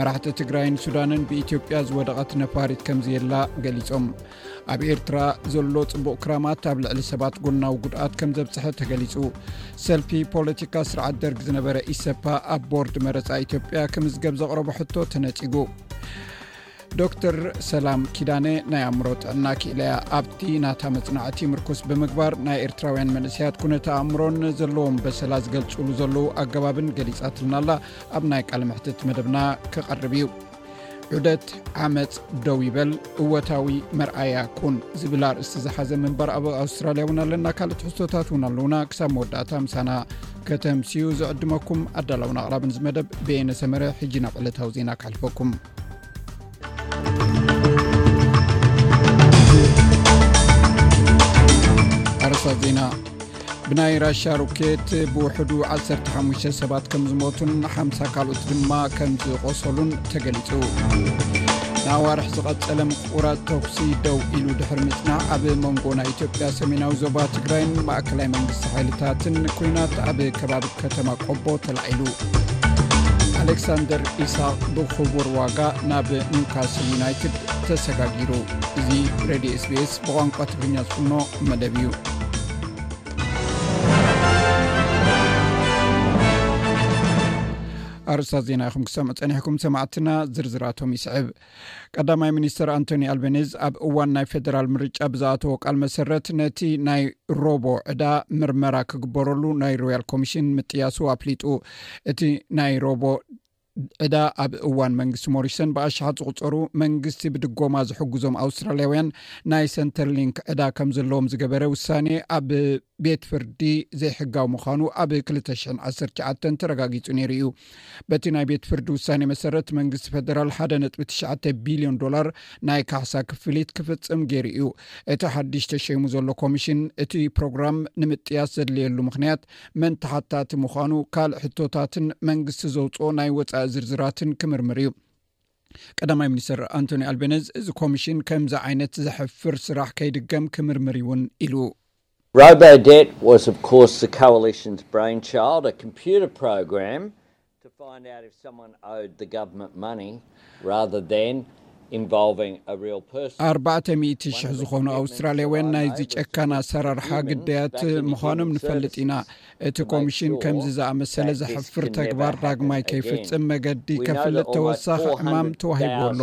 መራሕቲ ትግራይን ሱዳንን ብኢትዮጵያ ዝወደቐት ነፋሪት ከምዘየላ ገሊፆም ኣብ ኤርትራ ዘሎ ፅቡቕ ክራማት ኣብ ልዕሊ ሰባት ጎናዊ ጉድኣት ከም ዘብፅሐ ተገሊፁ ሰልፊ ፖለቲካ ስርዓት ደርግ ዝነበረ ኢሰፓ ኣብ ቦርድ መረፃ ኢትዮጵያ ክምዝገብ ዘቕረቡ ሕቶ ተነፂጉ ዶክተር ሰላም ኪዳነ ናይ ኣእምሮ ጥዕና ክኢለያ ኣብቲ ናታ መፅናዕቲ ምርኩስ ብምግባር ናይ ኤርትራውያን መንእሰያት ኩነተ ኣእምሮን ዘለዎም በሰላ ዝገልፅሉ ዘለዉ ኣገባብን ገሊፃትልና ኣላ ኣብ ናይ ቃል ምሕትት መደብና ክቐርብ እዩ ዑደት ዓመፅ ደው ይበል እወታዊ መርኣያ ኩን ዝብል ኣርእስቲ ዝሓዘ ምንባር ኣብ ኣውስትራልያ እውን ኣለና ካልእ ትሕዝቶታት እውን ኣለዉና ክሳብ መወዳእታ ምሳና ከተምስዩ ዝዕድመኩም ኣዳላውን ኣቕራብን ዝመደብ ቤየነሰመረ ሕጂ ናብ ዕለታዊ ዜና ክሕልፈኩም ኣረስታት ዜና ብናይ ራሻ ሮኬት ብውሕዱ 15 ሰባት ከም ዝሞቱን ሓምሳ ካልኦት ድማ ከም ዝቆሰሉን ተገሊጹ ንኣዋርሒ ዝቐጸለ ምቁራት ተኩሲ ደው ኢሉ ድሕሪ ምጽናዕ ኣብ መንጎ ናይ ኢትዮጵያ ሰሜናዊ ዞባ ትግራይን ማእከላይ መንግስቲ ሓይልታትን ኩናት ኣብ ከባቢ ከተማ ቆቦ ተል ኢሉ ኣሌክሳንደር ኢሳቅ ብክቡር ዋጋ ናብ ኒውካስል ዩናይትድ ተሰጋጊሩ እዚ ሬድዮ ስቤስ ብቋንቋ ትግርኛ ዝኩኖ መደብ እዩ ኣርስታት ዜና ይኹም ክሰምዑ ፀኒሕኩም ሰማዕትና ዝርዝራቶም ይስዕብ ቀዳማይ ሚኒስትር ኣንቶኒ ኣልበኔዝ ኣብ እዋን ናይ ፌደራል ምርጫ ብዝኣተዎ ቃል መሰረት ነቲ ናይ ሮቦ ዕዳ ምርመራ ክግበረሉ ናይ ሮያል ኮሚሽን ምጥያሱ ኣፍሊጡ እቲ ናይ ሮቦ ዕዳ ኣብ እዋን መንግስቲ ሞሪሰን ብኣሸሓት ዝቁፀሩ መንግስቲ ብድጎማ ዝሕግዞም ኣውስትራልያውያን ናይ ሰንተር ሊንክ ዕዳ ከም ዘለዎም ዝገበረ ውሳኔ ኣብ ቤት ፍርዲ ዘይሕጋዊ ምዃኑ ኣብ ክልተ ሽሕን ዓሰርተ ትሽዓተን ተረጋጊጹ ነይሩ እዩ። በቲ ናይ ቤት ፍርዲ ውሳኔ መሰረት መንግስቲ ፈደራል ሓደ ነጥቢ ትሽዓተ ቢልዮን ዶላር ናይ ካሕሳ ክፍሊት ክፍጽም ገይሩ እዩ። እቲ ሓድሽ ተሸይሙ ዘሎ ኮሚሽን እቲ ፕሮግራም ንምጥያስ ዘድለየሉ ምኽንያት፣ መን ተሓታቲ ምዃኑ፣ ካልእ ሕቶታትን መንግስቲ ዘውጽኦ ናይ ወጻኢ ዝርዝራትን ክምርምር እዩ። ቀዳማይ ሚኒስትር ኣንቶኒ ኣልቤነዝ እዚ ኮሚሽን ከምዚ ዓይነት ዘሕፍር ስራሕ ከይድገም ክምርምር እዩውን ኢሉ ኣርባዕተ ሚእቲ ሽሕ ዝኾኑ ኣውስትራልያውያን ናይዚ ጨካን ኣሰራርሓ ግዳያት ምዃኖም ንፈልጥ ኢና እቲ ኮሚሽን ከምዚ ዝኣመሰለ ዘሕፍር ተግባር ዳግማይ ከይፍጽም መገዲ ከፍልጥ ተወሳኺ ዕማም ተዋሂብዎ ኣሎ።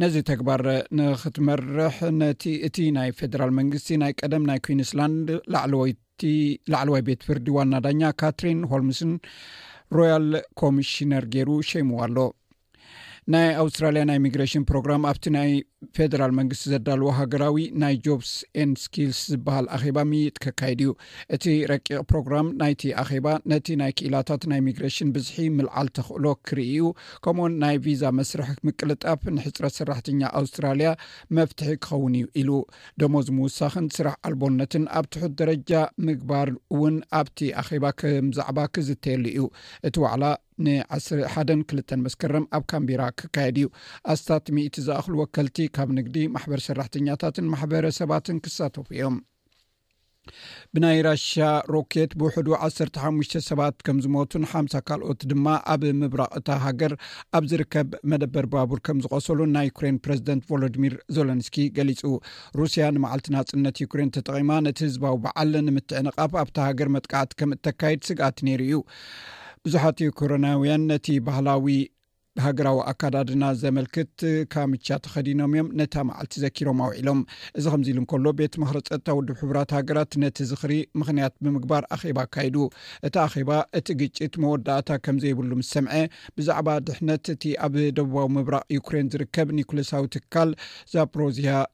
ነዚ ተግባር ንክትመርሕ ነቲ እቲ ናይ ፌደራል መንግስቲ ናይ ቀደም ናይ ኩንስላንድ ላዕለዋይ ቤት ፍርዲ ዋና ዳኛ ካትሪን ሆልምስን ሮያል ኮሚሽነር ገይሩ ሸይምዋ ኣሎ። ናይ ኣውስትራልያ ናይ ኢሚግሬሽን ፕሮግራም ኣብቲ ናይ ፌደራል መንግስቲ ዘዳልዎ ሃገራዊ ናይ ጆብስ ን ስኪልስ ዝበሃል ኣኼባ ምይጥ ከካይድ እዩ እቲ ረቂቕ ፕሮግራም ናይቲ ኣኼባ ነቲ ናይ ክኢላታት ናይ ኢሚግሬሽን ብዝሒ ምልዓል ተኽእሎ ክርኢ እዩ ከምኡውን ናይ ቪዛ መስርሕ ምቅልጣፍ ንሕፅረት ሰራሕተኛ ኣውስትራልያ መፍትሒ ክኸውን እዩ ኢሉ ደሞዝ ምውሳኽን ስራሕ ኣልቦነትን ኣብ ትሑት ደረጃ ምግባር እውን ኣብቲ ኣኼባ ከም ዛዕባ ክዝተየሉ እዩ እቲ ዋዕላ ንዓስር ሓደን ክልተን መስከረም ኣብ ካንቢራ ክካየድ እዩ ኣስታት ሚእቲ ዝኣኽሉ ወከልቲ ካብ ንግዲ ማሕበር ሰራሕተኛታትን ማሕበረሰባትን ክሳተፉ እዮም ብናይ ራሻ ሮኬት ብውሕዱ 15 ሰባት ከም ዝሞቱን ሓምሳ ካልኦት ድማ ኣብ ምብራቅ እታ ሃገር ኣብ ዝርከብ መደበር ባቡር ከም ዝቆሰሉን ናይ ዩክሬን ፕረዚደንት ቮሎድሚር ዞለንስኪ ገሊፁ ሩስያ ንመዓልቲ ናፅነት ዩክሬን ተጠቒማ ነቲ ህዝባዊ በዓል ንምትዕንቓፍ ኣብታ ሃገር መጥቃዕቲ ከም እተካይድ ስግኣት ነይሩ እዩ ብዙሓት ዩክረናውያን ነቲ ባህላዊ ሃገራዊ ኣካዳድና ዘመልክት ካምቻ ተኸዲኖም እዮም ነታ መዓልቲ ዘኪሮም ኣውዒሎም እዚ ከምዚ ኢሉ እንከሎ ቤት ምክሪ ፀጥታ ውድብ ሕቡራት ሃገራት ነቲ ዝኽሪ ምክንያት ብምግባር ኣኼባ ኣካይዱ እቲ ኣኼባ እቲ ግጭት መወዳእታ ከም ዘይብሉ ምስ ሰምዐ ብዛዕባ ድሕነት እቲ ኣብ ደቡባዊ ምብራቅ ዩክሬን ዝርከብ ኒኩሌሳዊ ትካል ዛፕሮዝያ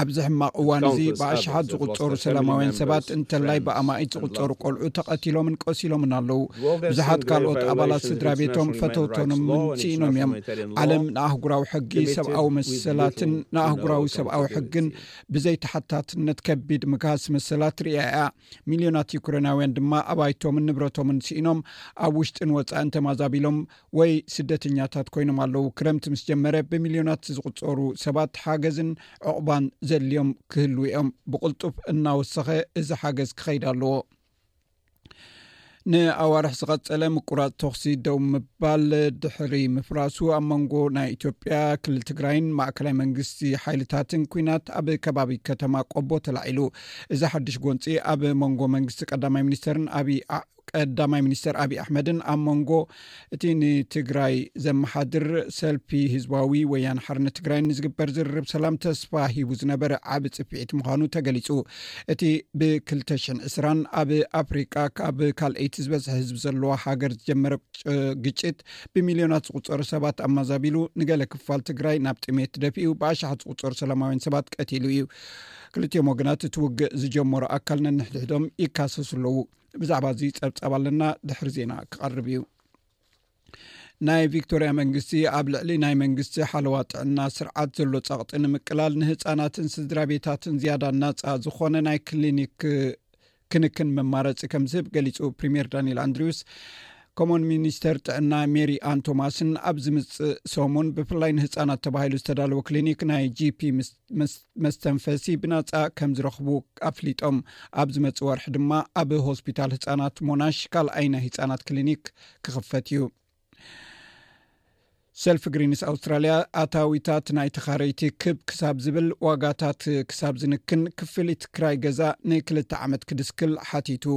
ኣብዚ ሕማቕ እዋን እዚ ብኣሽሓት ዝቁፀሩ ሰላማውያን ሰባት እንተላይ ብኣማኢት ዝቁፀሩ ቆልዑ ተቐቲሎምን ቆሲሎምን ኣለው ብዙሓት ካልኦት ኣባላት ስድራ ቤቶም ፈተውቶኖምን ስኢኖም እዮም ዓለም ንኣህጉራዊ ሕጊ ሰብኣዊ መሰላትን ንኣህጉራዊ ሰብኣዊ ሕግን ብዘይተሓታትነት ከቢድ ምግሃስ መሰላት ርያ እያ ሚልዮናት ዩክሬናውያን ድማ ኣባይቶምን ንብረቶምን ስኢኖም ኣብ ውሽጢን ወፃእን ተማዛቢሎም ወይ ስደተኛታት ኮይኖም ኣለው ክረምቲ ምስ ጀመረ ብሚልዮናት ዝቁፀሩ ሰባት ሓገዝን ዕቁባን ዘድልዮም ክህልው እዮም ብቅልጡፍ እናወሰኸ እዚ ሓገዝ ክኸይድ ኣለዎ ንኣዋርሕ ዝቐፀለ ምቁራፅ ተኽሲ ደው ምባል ድሕሪ ምፍራሱ ኣብ መንጎ ናይ ኢትዮጵያ ክልል ትግራይን ማእከላይ መንግስቲ ሓይልታትን ኩናት ኣብ ከባቢ ከተማ ቆቦ ተላዒሉ እዚ ሓድሽ ጎንፂ ኣብ መንጎ መንግስቲ ቀዳማይ ሚኒስተርን ኣብይ ቀዳማይ ሚኒስትር ኣብዪ ኣሕመድን ኣብ መንጎ እቲ ንትግራይ ዘመሓድር ሰልፊ ህዝባዊ ወያን ሓርነት ትግራይ ንዝግበር ዝርርብ ሰላም ተስፋ ሂቡ ዝነበረ ዓብ ፅፊዒት ምዃኑ ተገሊፁ እቲ ብ20020 ኣብ ኣፍሪቃ ካብ ካልኣይቲ ዝበዝሐ ህዝቢ ዘለዋ ሃገር ዝጀመረ ግጭት ብሚልዮናት ዝቁፀሩ ሰባት ኣማዛቢሉ ንገለ ክፋል ትግራይ ናብ ጥሜት ደፊኡ ብኣሻሓት ዝቁፀሩ ሰላማውያን ሰባት ቀቲሉ እዩ ክልትኦም ወገናት እቲ ውግእ ዝጀመሩ ኣካል ነንሕድሕዶም ይካሰሱ ኣለዉ ብዛዕባ እዚ ፀብፃብ ኣለና ድሕሪ ዜና ክቐርብ እዩ ናይ ቪክቶርያ መንግስቲ ኣብ ልዕሊ ናይ መንግስቲ ሓለዋ ጥዕና ስርዓት ዘሎ ፀቕጢ ንምቅላል ንህፃናትን ስድራ ቤታትን ዝያዳ ናፃ ዝኾነ ናይ ክሊኒክ ክንክን መማረፂ ከም ዝህብ ገሊፁ ፕሪምየር ዳንኤል ኣንድሪውስ ከምኡን ሚኒስተር ጥዕና ሜሪ ኣን ቶማስን ኣብ ዝምፅእ ሰሙን ብፍላይ ንህፃናት ተባሂሉ ዝተዳለወ ክሊኒክ ናይ ጂፒ ምስ መስተንፈሲ ብናፃ ከም ዝረኽቡ ኣፍሊጦም ኣብ ዝመፅ ወርሒ ድማ ኣብ ሆስፒታል ህፃናት ሞናሽ ካልኣይ ናይ ህፃናት ክሊኒክ ክኽፈት እዩ ሰልፊ ግሪንስ ኣውስትራልያ ኣታዊታት ናይ ተኻረይቲ ክብ ክሳብ ዝብል ዋጋታት ክሳብ ዝንክን ክፍሊት ክራይ ገዛ ንክልተ ዓመት ክድስክል ሓቲቱ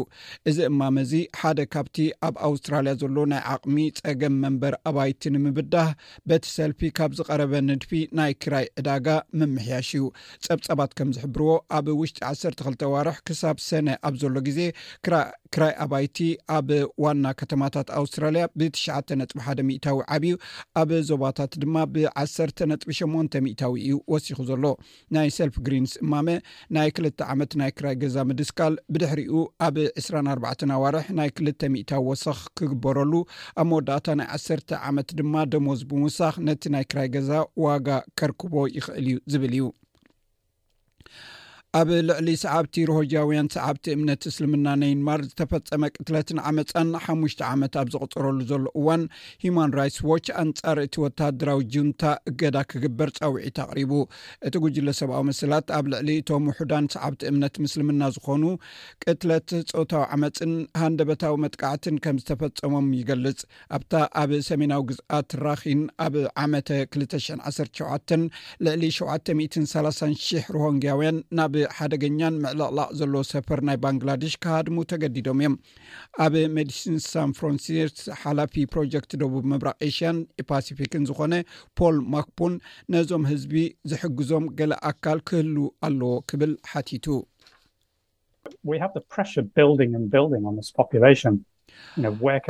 እዚ እማመ እዚ ሓደ ካብቲ ኣብ ኣውስትራልያ ዘሎ ናይ ዓቕሚ ፀገም መንበር ኣባይቲ ንምብዳህ በቲ ሰልፊ ካብ ዝቐረበ ንድፊ ናይ ክራይ ዕዳጋ ምምሕያሽ እዩ። ጸብጻባት ከም ዝሕብርዎ ኣብ ውሽጢ ዓሰርተ ክልተ ኣዋርሕ ክሳብ ሰነ ኣብ ዘሎ ግዜ ክራይ ኣባይቲ ኣብ ዋና ከተማታት ኣውስትራልያ ብትሽዓተ ነጥቢ ሓደ ሚእታዊ ዓብዩ ኣብ ዞባታት ድማ ብዓሰርተ ነጥቢ ሸሞንተ ሚእታዊ እዩ ወሲኹ ዘሎ። ናይ ሰልፍ ግሪንስ እማመ ናይ ክልተ ዓመት ናይ ክራይ ገዛ ምድስካል ብድሕሪኡ ኣብ ዕስራን ኣርባዕተን ኣዋርሕ ናይ ክልተ ሚእታዊ ወሰኽ ክግበረሉ ኣብ መወዳእታ ናይ ዓሰርተ ዓመት ድማ ደሞዝ ብምውሳኽ ነቲ ናይ ክራይ ገዛ ዋጋ ከርክቦ ይኽእል እዩ ዝብል እዩ ኣብ ልዕሊ ሰዓብቲ ሮሆጃውያን ሰዓብቲ እምነት እስልምና ነይንማር ዝተፈፀመ ቅትለትን ዓመፃን ሓሙሽተ ዓመት ኣብ ዘቕፅረሉ ዘሎ እዋን ሂማን ራይትስ ዎች ኣንጻር እቲ ወተሃደራዊ ጁንታ እገዳ ክግበር ጻውዒት ኣቕሪቡ እቲ ጉጅለ ሰብኣዊ መሰላት ኣብ ልዕሊ እቶም ውሑዳን ሰዓብቲ እምነት ምስልምና ዝኾኑ ቅትለት ፆታዊ ዓመፅን ሃንደበታዊ መጥቃዕትን ከም ዝተፈፀሞም ይገልፅ ኣብታ ኣብ ሰሜናዊ ግዝኣት ራኪን ኣብ ዓመተ 217 ልዕሊ 730ሺሕ ሮሆንግያውያን ናብ ሓደገኛን ምዕልቕላቕ ዘለዎ ሰፈር ናይ ባንግላደሽ ክሃድሙ ተገዲዶም እዮም ኣብ ሜዲሲንስ ሳን ፍሮንሲርስ ሓላፊ ፕሮጀክት ደቡብ ምብራቅ ኤሽያን ፓሲፊክን ዝኮነ ፖል ማክፑን ነዞም ህዝቢ ዝሕግዞም ገለ ኣካል ክህሉ ኣለዎ ክብል ሓቲቱ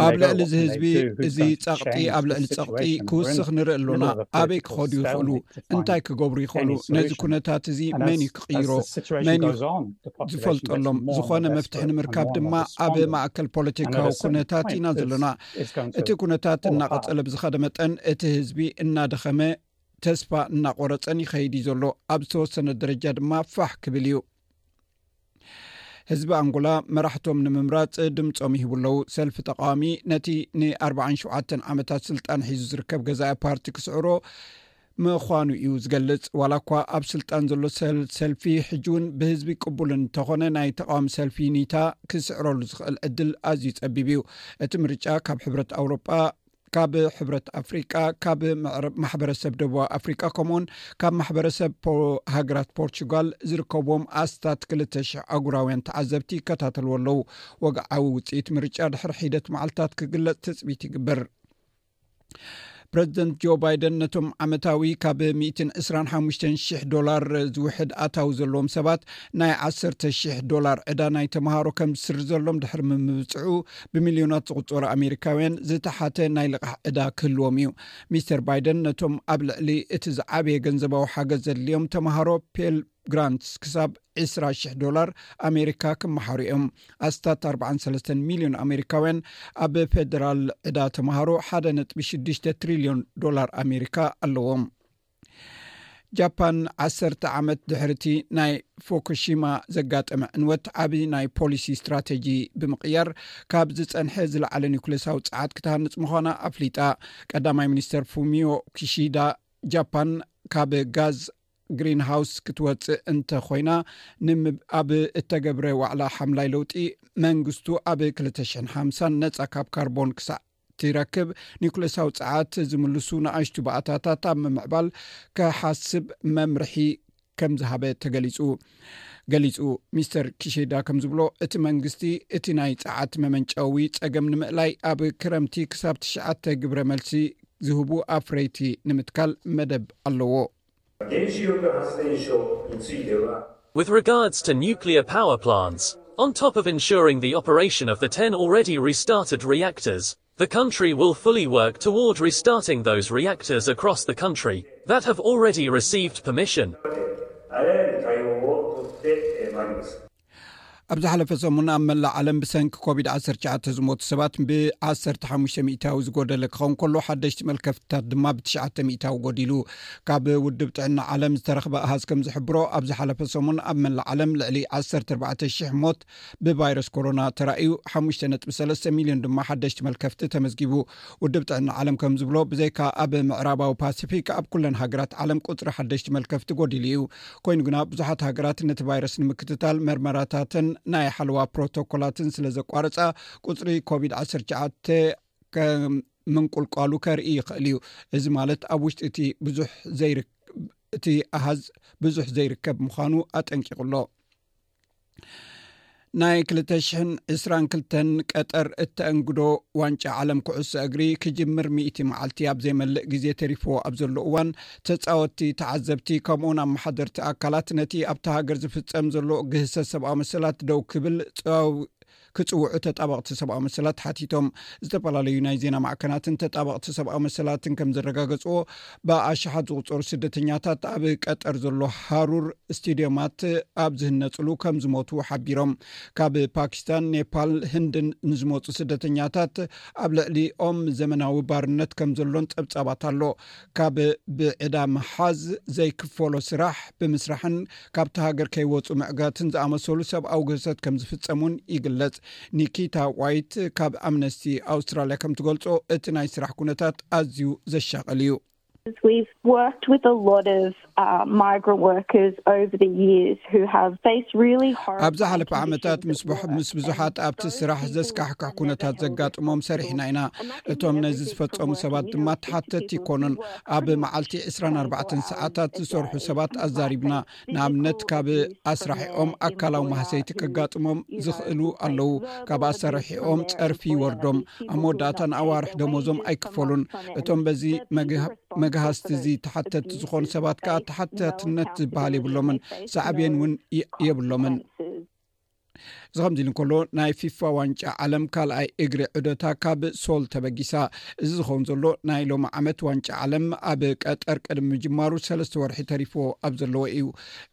ኣብ ልዕሊ እዚ ህዝቢ እዚ ፀቕጢ ኣብ ልዕሊ ፀቕጢ ክውስኽ ንርኢ ኣሎና ኣበይ ክኸዱ ይኽእሉ እንታይ ክገብሩ ይኽእሉ ነዚ ኩነታት እዚ መን እዩ ትቕይሮ መን እዩ ዝፈልጠሎም ዝኾነ መፍትሒ ንምርካብ ድማ ኣብ ማእከል ፖለቲካዊ ኩነታት ኢና ዘሎና እቲ ኩነታት እናቐፀለ ብዝኸደ መጠን እቲ ህዝቢ እናደኸመ ተስፋ እናቆረፀን ይኸይድ እዩ ዘሎ ኣብ ዝተወሰነ ደረጃ ድማ ፋሕ ክብል እዩ ህዝቢ ኣንጎላ መራሕቶም ንምምራፅ ድምፆም ይህቡ ኣለው ሰልፊ ተቃዋሚ ነቲ ን4ሸ ዓመታት ስልጣን ሒዙ ዝርከብ ገዛኢ ፓርቲ ክስዕሮ ምዃኑ እዩ ዝገልፅ። ዋላ እኳ ኣብ ስልጣን ዘሎ ሰልፊ ሕጂ እውን ብህዝቢ ቅቡል እንተኾነ ናይ ተቃዋሚ ሰልፊ ዩኒታ ክስዕረሉ ዝኽእል ዕድል ኣዝዩ ፀቢብ እዩ። እቲ ምርጫ ካብ ሕብረት ኣውሮጳ፣ ካብ ሕብረት ኣፍሪቃ፣ ካብ ማሕበረሰብ ደቡብ ኣፍሪቃ ከምኡውን ካብ ማሕበረሰብ ሃገራት ፖርቹጋል ዝርከብዎም ኣስታት ክልተ ሽሕ ኣጉራውያን ተዓዘብቲ ይከታተልዎ ኣለዉ። ወግዓዊ ውፅኢት ምርጫ ድሕሪ ሒደት መዓልትታት ክግለፅ ትፅቢት ይግበር። ፕረዚደንት ጆ ባይደን ነቶም ዓመታዊ ካብ 125,00 ዶላር ዝውሕድ ኣታዊ ዘለዎም ሰባት ናይ 1,00 ዶላር ዕዳ ናይ ተምሃሮ ከም ዝስር ዘሎም ድሕሪ ምምብፅዑ ብሚልዮናት ዝቁፀሩ ኣሜሪካውያን ዝተሓተ ናይ ልቓሕ ዕዳ ክህልዎም እዩ ሚስተር ባይደን ነቶም ኣብ ልዕሊ እቲ ዝዓበየ ገንዘባዊ ሓገዝ ዘድልዮም ተምሃሮ ፔል ግራንትስ ክሳብ ዕስራ ሽሕ ዶላር ኣሜሪካ ክመሓሩ እዮም ኣስታት ኣርባዓን ሰለስተን ሚልዮን ኣሜሪካውያን ኣብ ፌደራል ዕዳ ተምሃሮ ሓደ ነጥቢ ሽዱሽተ ትሪልዮን ዶላር ኣሜሪካ ኣለዎም ጃፓን ዓሰርተ ዓመት ድሕሪ እቲ ናይ ፎኩሽማ ዘጋጠመ ዕንወት ዓብ ናይ ፖሊሲ ስትራተጂ ብምቕያር ካብ ዝፀንሐ ዝለዓለ ኒኩሌሳዊ ፀዓት ክትሃንፅ ምዃና ኣፍሊጣ ቀዳማይ ሚኒስተር ፉሚዮ ክሽዳ ጃፓን ካብ ጋዝ ግሪን ሃውስ ክትወፅእ እንተ ኾይና ኣብ እተገብረ ዋዕላ ሓምላይ ለውጢ መንግስቱ ኣብ 250 ነፃ ካብ ካርቦን ክሳዕ ትረክብ ኒኩሌሳዊ ፀዓት ዝምልሱ ንኣሽቱ ባእታታት ኣብ ምምዕባል ክሓስብ መምርሒ ከም ዝሃበ ተገሊፁ ገሊፁ ሚስተር ኪሸዳ ከም ዝብሎ እቲ መንግስቲ እቲ ናይ ፀዓት መመንጨዊ ፀገም ንምእላይ ኣብ ክረምቲ ክሳብ ትሽዓተ ግብረ መልሲ ዝህቡ ኣፍረይቲ ንምትካል መደብ ኣለዎ with regards to nuclear power plans on top of ensuring the operation of the 10 already restarted reactors the country will fully work toward restarting those reactors across the country that have already received permission ኣብ ዝሓለፈ ሰሙን ኣብ መላእ ዓለም ብሰንኪ ኮቪድ 19 ዝሞቱ ሰባት ብ15 ሚታዊ ዝጎደለ ክኸውን ከሎ ሓደሽቲ መልከፍትታት ድማ ብ9ተ ሚታዊ ጎዲሉ ካብ ውድብ ጥዕና ዓለም ዝተረኽበ ኣሃዝ ከም ዝሕብሮ ኣብ ዝሓለፈ ሰሙን ኣብ መላእ ዓለም ልዕሊ 1400 ሞት ብቫይረስ ኮሮና ተራእዩ 53 ሚልዮን ድማ ሓደሽቲ መልከፍቲ ተመዝጊቡ ውድብ ጥዕና ዓለም ከም ዝብሎ ብዘይካ ኣብ ምዕራባዊ ፓሲፊክ ኣብ ኩለን ሃገራት ዓለም ቁፅሪ ሓደሽቲ መልከፍቲ ጎዲሉ እዩ ኮይኑ ግና ብዙሓት ሃገራት ነቲ ቫይረስ ንምክትታል መርመራታትን ናይ ሓለዋ ፕሮቶኮላትን ስለ ዘቋርፃ ቁፅሪ ኮቪድ 19 ምንቁልቋሉ ከርኢ ይኽእል እዩ እዚ ማለት ኣብ ውሽጢ እቲ ብዙሕ እቲ ኣሃዝ ብዙሕ ዘይርከብ ምዃኑ ኣጠንቂቑ ኣሎ ናይ 222 ቀጠር እተእንግዶ ዋንጫ ዓለም ኩዕሶ እግሪ ክጅምር ሚእቲ መዓልቲ ኣብ ዘይመልእ ግዜ ተሪፍዎ ኣብ ዘሎ እዋን ተፃወቲ ተዓዘብቲ ከምኡውን ኣብ መሓደርቲ ኣካላት ነቲ ኣብቲ ሃገር ዝፍፀም ዘሎ ግህሰ ሰብኣዊ መሰላት ደው ክብል ክፅውዑ ተጣበቕቲ ሰብኣዊ መሰላት ሓቲቶም። ዝተፈላለዩ ናይ ዜና ማዕከናትን ተጣበቕቲ ሰብኣዊ መሰላትን ከም ዘረጋገፅዎ ብኣሽሓት ዝቑፀሩ ስደተኛታት ኣብ ቀጠር ዘሎ ሃሩር ስቴድዮማት ኣብ ዝህነፅሉ ከም ዝሞቱ ሓቢሮም። ካብ ፓኪስታን፣ ኔፓል፣ ህንድን ንዝመፁ ስደተኛታት ኣብ ልዕሊኦም ዘመናዊ ባርነት ከም ዘሎን ፀብፃባት ኣሎ። ካብ ብዕዳ ምሓዝ፣ ዘይክፈሎ ስራሕ ብምስራሕን ካብቲ ሃገር ከይወጹ ምዕጋትን ዝኣመሰሉ ሰብኣዊ ግህሰት ከም ዝፍጸም እውን ይግለጽ። ኒኪታ ዋይት ካብ ኣምነስቲ ኣውስትራልያ ከም ትገልጾ እቲ ናይ ስራሕ ኩነታት ኣዝዩ ዘሻቕል እዩ። ኣብ ዝሓለፈ ዓመታት ምስ ብዙሓት ኣብቲ ስራሕ ዘስካሕክሕ ኩነታት ዘጋጥሞም ሰሪሕና ኢና እቶም ነዚ ዝፈፀሙ ሰባት ድማ ተሓተቲ ይኮኑን ኣብ መዓልቲ 24 ሰዓታት ዝሰርሑ ሰባት ኣዛሪብና ንኣብነት ካብ ኣስራሒኦም ኣካላዊ ማህሰይቲ ከጋጥሞም ዝኽእሉ ኣለው ካብ ኣሰራሒኦም ፀርፊ ይወርዶም ኣብ መወዳእታ ንኣዋርሕ ደሞዞም ኣይክፈሉን እቶም በዚ መግሃብ መግሃስቲ እዚ ተሓተቲ ዝኾኑ ሰባት ከዓ ተሓታትነት ዝበሃል የብሎምን ሳዕቤን እውን የብሎምን እዚ ከምዚ ኢሉ እንከሎ ናይ ፊፋ ዋንጫ ዓለም ካልኣይ እግሪ ዕደታ ካብ ሶል ተበጊሳ እዚ ዝኸውን ዘሎ ናይ ሎሚ ዓመት ዋንጫ ዓለም ኣብ ቀጠር ቅድሚ ምጅማሩ ሰለስተ ወርሒ ተሪፍዎ ኣብ ዘለዎ እዩ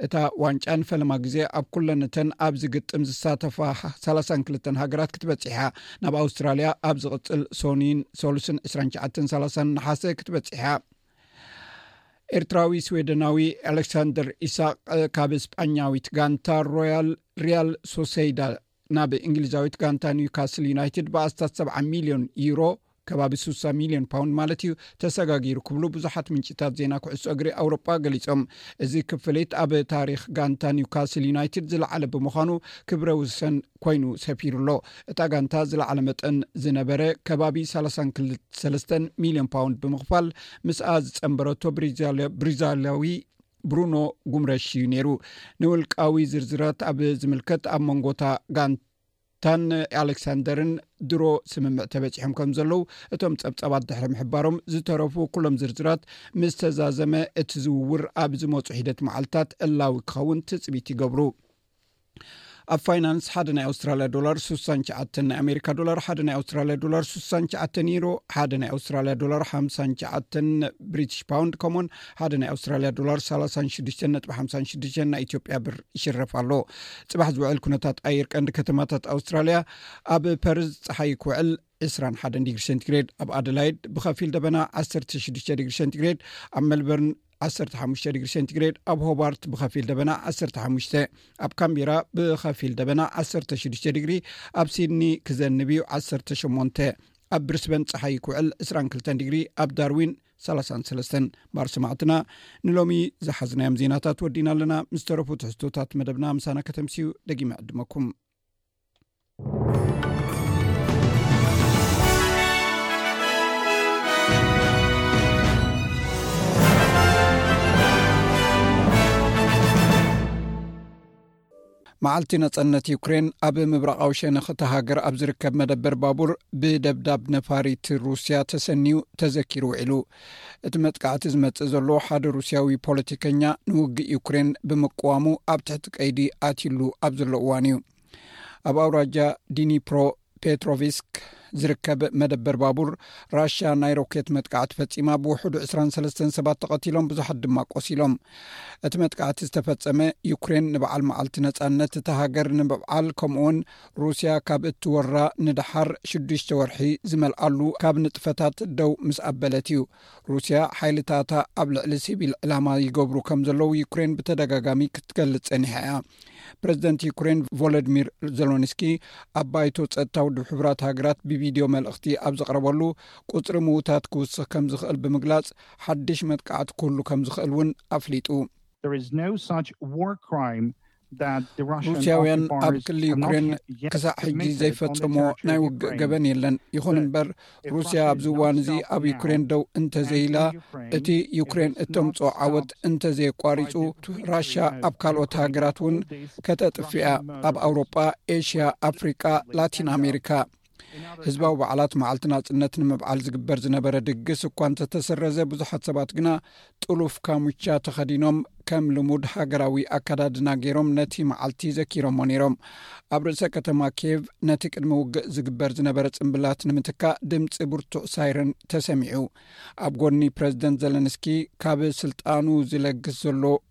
እታ ዋንጫ ንፈለማ ግዜ ኣብ ኩለነተን ኣብ ዝግጥም ዝሳተፋ 32 ሃገራት ክትበፂሕ እያ ናብ ኣውስትራልያ ኣብ ዝቕፅል ሶኒን ሰሉስን 29 30 ንሓሰ ክትበፅሕያ ኤርትራዊ ስወደናዊ ኣሌክሳንደር ኢሳቅ ካብ ስጳኛዊት ጋንታ ሮያል ሪያል ሶሰይዳ ናብ እንግሊዛዊት ጋንታ ኒውካስል ዩናይትድ ብኣስታት 7 ሚልዮን ዩሮ ከባቢ 6ሳ ሚልዮን ፓውንድ ማለት እዩ ተሰጋጊሩ ክብሉ ብዙሓት ምንጭታት ዜና ክዕሶ እግሪ ኣውሮጳ ገሊፆም እዚ ክፍሊት ኣብ ታሪክ ጋንታ ኒውካስል ዩናይትድ ዝለዓለ ብምዃኑ ክብረ ውሰን ኮይኑ ሰፊሩ ኣሎ። እታ ጋንታ ዝለዓለ መጠን ዝነበረ ከባቢ ሰላሳን ሰለስተን ሚልዮን ፓውንድ ብምኽፋል ምስኣ ዝጸንበረቶ ብሪዛልያዊ ብሩኖ ጉምረሽ እዩ ነይሩ። ንውልቃዊ ዝርዝራት ኣብ ዝምልከት ኣብ መንጎታ ጋንታ ታን ኣሌክሳንደርን ድሮ ስምምዕ ተበፂሖም ከም ዘለዉ እቶም ፀብፃባት ድሕሪ ምሕባሮም ዝተረፉ ኩሎም ዝርዝራት ምስ ተዛዘመ እቲ ዝውውር ኣብ ዝመፁ ሒደት መዓልትታት ዕላዊ ክኸውን ትፅቢት ይገብሩ ኣብ ፋይናንስ ሓደ ናይ ኣውስትራልያ ዶላር ሱሳን ሸዓተን ናይ ኣሜሪካ ዶላር ሓደ ናይ ኣውስትራልያ ዶላር ሱሳን ሸዓተን ኒሮ ሓደ ናይ ኣውስትራልያ ዶላር ሓምሳን ሸዓተን ብሪትሽ ፓውንድ ከምኡውን ሓደ ናይ ኣውስትራልያ ዶላር ሳላሳን ሽዱሽተ ነጥቢ ሓምሳን ሽዱሽተ ናይ ኢትዮጵያ ብር ይሽረፍ ኣሎ ፅባሕ ዝውዕል ኩነታት ኣየር ቀንዲ ከተማታት ኣውስትራልያ ኣብ ፐርዝ ፀሓይ ክውዕል ዕስራን ሓደን ዲግሪ ሴንቲግሬድ ኣብ ኣደላይድ ብከፊል ደበና ዓሰርተ ሽዱሽተ ዲግሪ ሴንቲግሬድ ኣብ መልበርን ዓሰርተ ሓሙሽተ ዲግሪ ሴንቲግሬድ ኣብ ሆባርት ብከፊል ደበና ዓሰርተ ሓሙሽተ ኣብ ካምቢራ ብከፊል ደበና ዓሰርተ ሽዱሽተ ዲግሪ ኣብ ሲድኒ ክዘንብ እዩ ዓሰርተ ሸሞንተ ኣብ ብርስበን ፀሓይ ክውዕል ዕስራን ክልተን ዲግሪ ኣብ ዳርዊን ሰላሳን ሰለስተን ባር ሰማዕትና ንሎሚ ዝሓዝናዮም ዜናታት ወዲና ኣለና ምስ ተረፉ ትሕዝቶታት መደብና ምሳና ከተምስዩ ደጊመ ዕድመኩም መዓልቲ ነፀነት ዩክሬን ኣብ ምብራቃዊ ሸነኽ እቲ ሃገር ኣብ ዝርከብ መደበር ባቡር ብደብዳብ ነፋሪት ሩስያ ተሰንዩ ተዘኪሩ ውዒሉ እቲ መጥቃዕቲ ዝመጽእ ዘሎ ሓደ ሩስያዊ ፖለቲከኛ ንውግእ ዩክሬን ብምቅዋሙ ኣብ ትሕቲ ቀይዲ ኣትሉ ኣብ ዘሎ እዋን እዩ ኣብ ኣውራጃ ዲኒፕሮ ፔትሮቪስክ ዝርከብ መደበር ባቡር ራሽያ ናይ ሮኬት መጥቃዕቲ ፈፂማ ብውሕዱ 23 ሰባት ተቐቲሎም ብዙሓት ድማ ቆሲሎም እቲ መጥቃዕቲ ዝተፈፀመ ዩክሬን ንበዓል መዓልቲ ነፃነት እቲ ሃገር ንምብዓል ከምኡውን ሩስያ ካብ እትወራ ንደሓር ሽዱሽተ ወርሒ ዝመልኣሉ ካብ ንጥፈታት ደው ምስ ኣበለት እዩ። ሩስያ ሓይልታታ ኣብ ልዕሊ ሲቪል ዕላማ ይገብሩ ከም ዘለዉ ዩክሬን ብተደጋጋሚ ክትገልጽ ጸኒሓ እያ። ፕረዚደንት ዩክሬን ቮሎድሚር ዘሎንስኪ ኣብ ባይቶ ጸጥታ ውድብ ሕቡራት ሃገራት ብቪድዮ መልእኽቲ ኣብ ዘቕረበሉ ቁጽሪ ምዉታት ክውስኽ ከም ዝኽእል ብምግላጽ ሓድሽ መጥቃዕቲ ክህሉ ከም ዝኽእል እውን ኣፍሊጡ። ሩስያውያን ኣብ ክሊ ዩክሬን ክሳዕ ሕጂ ዘይፈፀምዎ ናይ ውግእ ገበን የለን ይኹን እምበር ሩስያ ኣብዚ ዋን እዚ ኣብ ዩክሬን ደው እንተዘይላ እቲ ዩክሬን እተምፅኦ ዓወት እንተዘየቋሪፁ ራሻ ኣብ ካልኦት ሃገራት እውን ከተጥፍያ ኣብ ኣውሮጳ ኤሽያ ኣፍሪቃ ላቲን ኣሜሪካ ህዝባዊ በዓላት መዓልቲ ናፅነት ንምብዓል ዝግበር ዝነበረ ድግስ እኳ እንተተሰረዘ ብዙሓት ሰባት ግና ጥሉፍ ካሙቻ ተኸዲኖም ከም ልሙድ ሃገራዊ ኣከዳድና ገይሮም ነቲ መዓልቲ ዘኪሮሞ ነይሮም ኣብ ርእሰ ከተማ ኬቭ ነቲ ቅድሚ ውግእ ዝግበር ዝነበረ ፅምብላት ንምትካእ ድምፂ ብርቱዕ ሳይረን ተሰሚዑ ኣብ ጎኒ ፕረዚደንት ዘለንስኪ ካብ ስልጣኑ ዝለግስ ዘሎ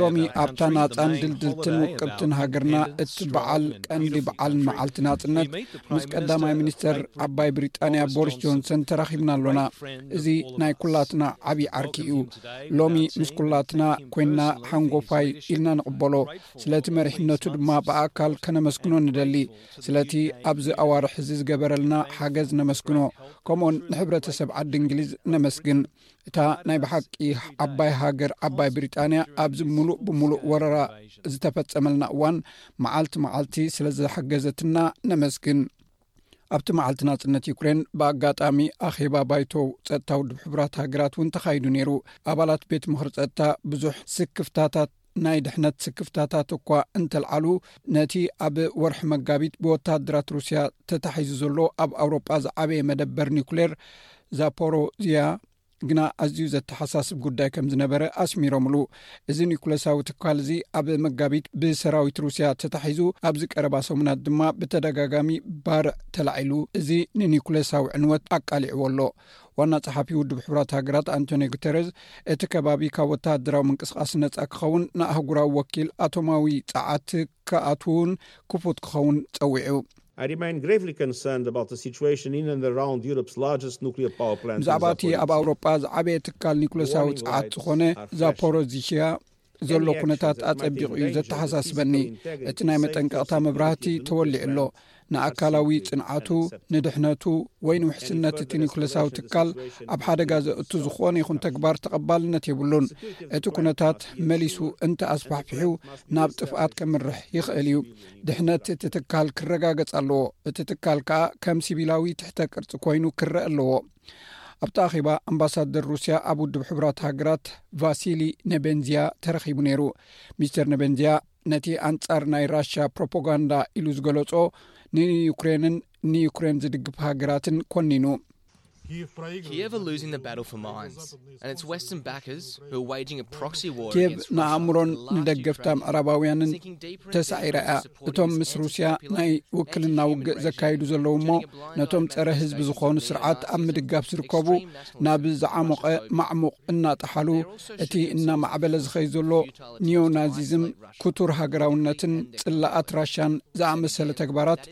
ሎሚ ኣብታ ናፃን ድልድልትን ውቅብትን ሃገርና እቲ በዓል ቀንዲ በዓል መዓልቲ ናፅነት ምስ ቀዳማይ ሚኒስተር ዓባይ ብሪጣንያ ቦሪስ ጆንሰን ተራኺብና ኣሎና እዚ ናይ ኩላትና ዓብዪ ዓርኪ እዩ ሎሚ ምስ ኩላትና ኮይንና ሓንጎፋይ ኢልና ንቕበሎ ስለቲ መሪሕነቱ ድማ ብኣካል ከነመስግኖ ንደሊ ስለቲ ኣብዚ ኣዋርሒ እዚ ዝገበረልና ሓገዝ ነመስግኖ ከምኡኡን ንሕብረተሰብ ዓዲ እንግሊዝ ነመስግን እታ ናይ ብሓቂ ዓባይ ሃገር ዓባይ ብሪጣንያ ኣብዚ ምሉእ ብምሉእ ወረራ ዝተፈፀመልና እዋን መዓልቲ መዓልቲ ስለ ዝሓገዘትና ነመስግን ኣብቲ መዓልቲ ናፅነት ዩክሬን ብኣጋጣሚ ኣኼባ ባይቶ ፀጥታ ውድብ ሕቡራት ሃገራት እውን ተኻይዱ ነይሩ ኣባላት ቤት ምክሪ ፀጥታ ብዙሕ ስክፍታታት ናይ ድሕነት ስክፍታታት እኳ እንተልዓሉ ነቲ ኣብ ወርሒ መጋቢት ብወታደራት ሩስያ ተታሒዙ ዘሎ ኣብ ኣውሮጳ ዝዓበየ መደበር ኒኩሌር ዛፖሮዝያ ግና ኣዝዩ ዘተሓሳስብ ጉዳይ ከም ዝነበረ ኣስሚሮምሉ እዚ ኒኩለሳዊ ትካል እዚ ኣብ መጋቢት ብሰራዊት ሩስያ ተታሒዙ ኣብዚ ቀረባ ሰሙናት ድማ ብተደጋጋሚ ባርዕ ተላዒሉ እዚ ንኒኩለሳዊ ዕንወት ኣቃሊዕዎ ኣሎ ዋና ጸሓፊ ውድብ ሕብራት ሃገራት ኣንቶኒ ጉተረዝ እቲ ከባቢ ካብ ወተሃደራዊ ምንቅስቃስ ነፃ ክኸውን ንኣህጉራዊ ወኪል ኣቶማዊ ፀዓት ክኣትውን ክፉት ክኸውን ፀዊዑ ብዛዕባ እቲ ኣብ ኣውሮጳ ዝዓበየ ትካል ኒኩለሳዊ ፀዓት ዝኾነ ዛፖሮዚሽያ ዘሎ ኩነታት ኣጸቢቑ እዩ ዘተሓሳስበኒ እቲ ናይ መጠንቀቕታ መብራህቲ ተወሊዑ ኣሎ ንኣካላዊ ፅንዓቱ ንድሕነቱ ወይ ንውሕስነት እቲ ኒክለሳዊ ትካል ኣብ ሓደጋ ዘእቱ ዝኾነ ይኹን ተግባር ተቐባልነት የብሉን እቲ ኩነታት መሊሱ እንተ ኣስፋሕፊሑ ናብ ጥፍኣት ከምርሕ ይኽእል እዩ ድሕነት እቲ ትካል ክረጋገጽ ኣለዎ እቲ ትካል ከዓ ከም ሲቪላዊ ትሕተ ቅርፂ ኮይኑ ክረአ ኣለዎ ኣብቲ ኣኼባ ኣምባሳደር ሩስያ ኣብ ውድብ ሕብራት ሃገራት ቫሲሊ ነቤንዝያ ተረኺቡ ነይሩ ሚስተር ነቤንዝያ ነቲ ኣንጻር ናይ ራሽ ፕሮፓጋንዳ ኢሉ ዝገለጾ ንዩክሬንን ንዩክሬን ዝድግፍ ሃገራትን ኮኒኑ ኬቭ ንኣእምሮን ንደገፍታ ምዕራባውያንን ተሳዒራ እያ እቶም ምስ ሩስያ ናይ ውክልና ውግእ ዘካይዱ ዘለዉ እሞ ነቶም ጸረ ህዝቢ ዝኾኑ ስርዓት ኣብ ምድጋፍ ዝርከቡ ናብ ዝዓሞቐ ማዕሙቕ እናጠሓሉ እቲ እናማዕበለ ዝኸይ ዘሎ ኒዮናዚዝም ክቱር ሃገራውነትን ጽላኣት ራሽያን ዝኣመሰለ ተግባራት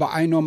ብዓይኖም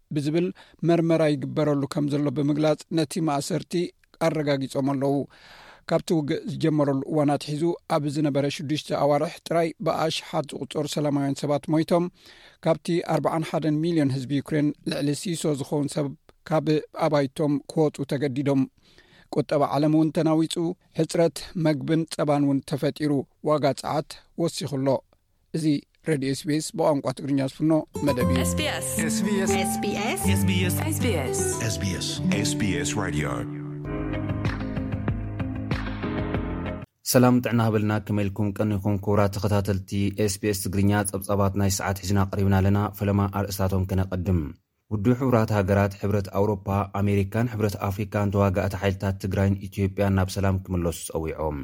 ብዝብል መርመራ ይግበረሉ ከም ዘሎ ብምግላፅ ነቲ ማእሰርቲ ኣረጋጊፆም ኣለው ካብቲ ውግእ ዝጀመረሉ እዋን ኣትሒዙ ኣብ ዝነበረ ሽዱሽተ ኣዋርሕ ጥራይ ብኣሽሓት ዝቁፀሩ ሰላማውያን ሰባት ሞይቶም ካብቲ 41 ሚልዮን ህዝቢ ዩክሬን ልዕሊ ሲሶ ዝኸውን ሰብ ካብ ኣባይቶም ክወፁ ተገዲዶም ቁጠባ ዓለም እውን ተናዊፁ ሕፅረት መግብን ፀባን እውን ተፈጢሩ ዋጋ ፀዓት ወሲኹ ኣሎ እዚ ረድዮ ስቤስ ብቋንቋ ትግርኛ ዝፍኖ መደብ እዩሰላም ጥዕና ሃበልና ከመልኩም ቀኒኹም ክቡራ ተኸታተልቲ ስቤስ ትግርኛ ጸብጻባት ናይ ሰዓት ሒዝና ቅሪብና ኣለና ፈለማ ኣርእስታቶም ከነቐድም ውዱ ሕቡራት ሃገራት ሕብረት ኣውሮፓ ኣሜሪካን ሕብረት ኣፍሪካን ተዋጋእቲ ሓይልታት ትግራይን ኢትዮጵያ ናብ ሰላም ክምለሱ ጸዊዖም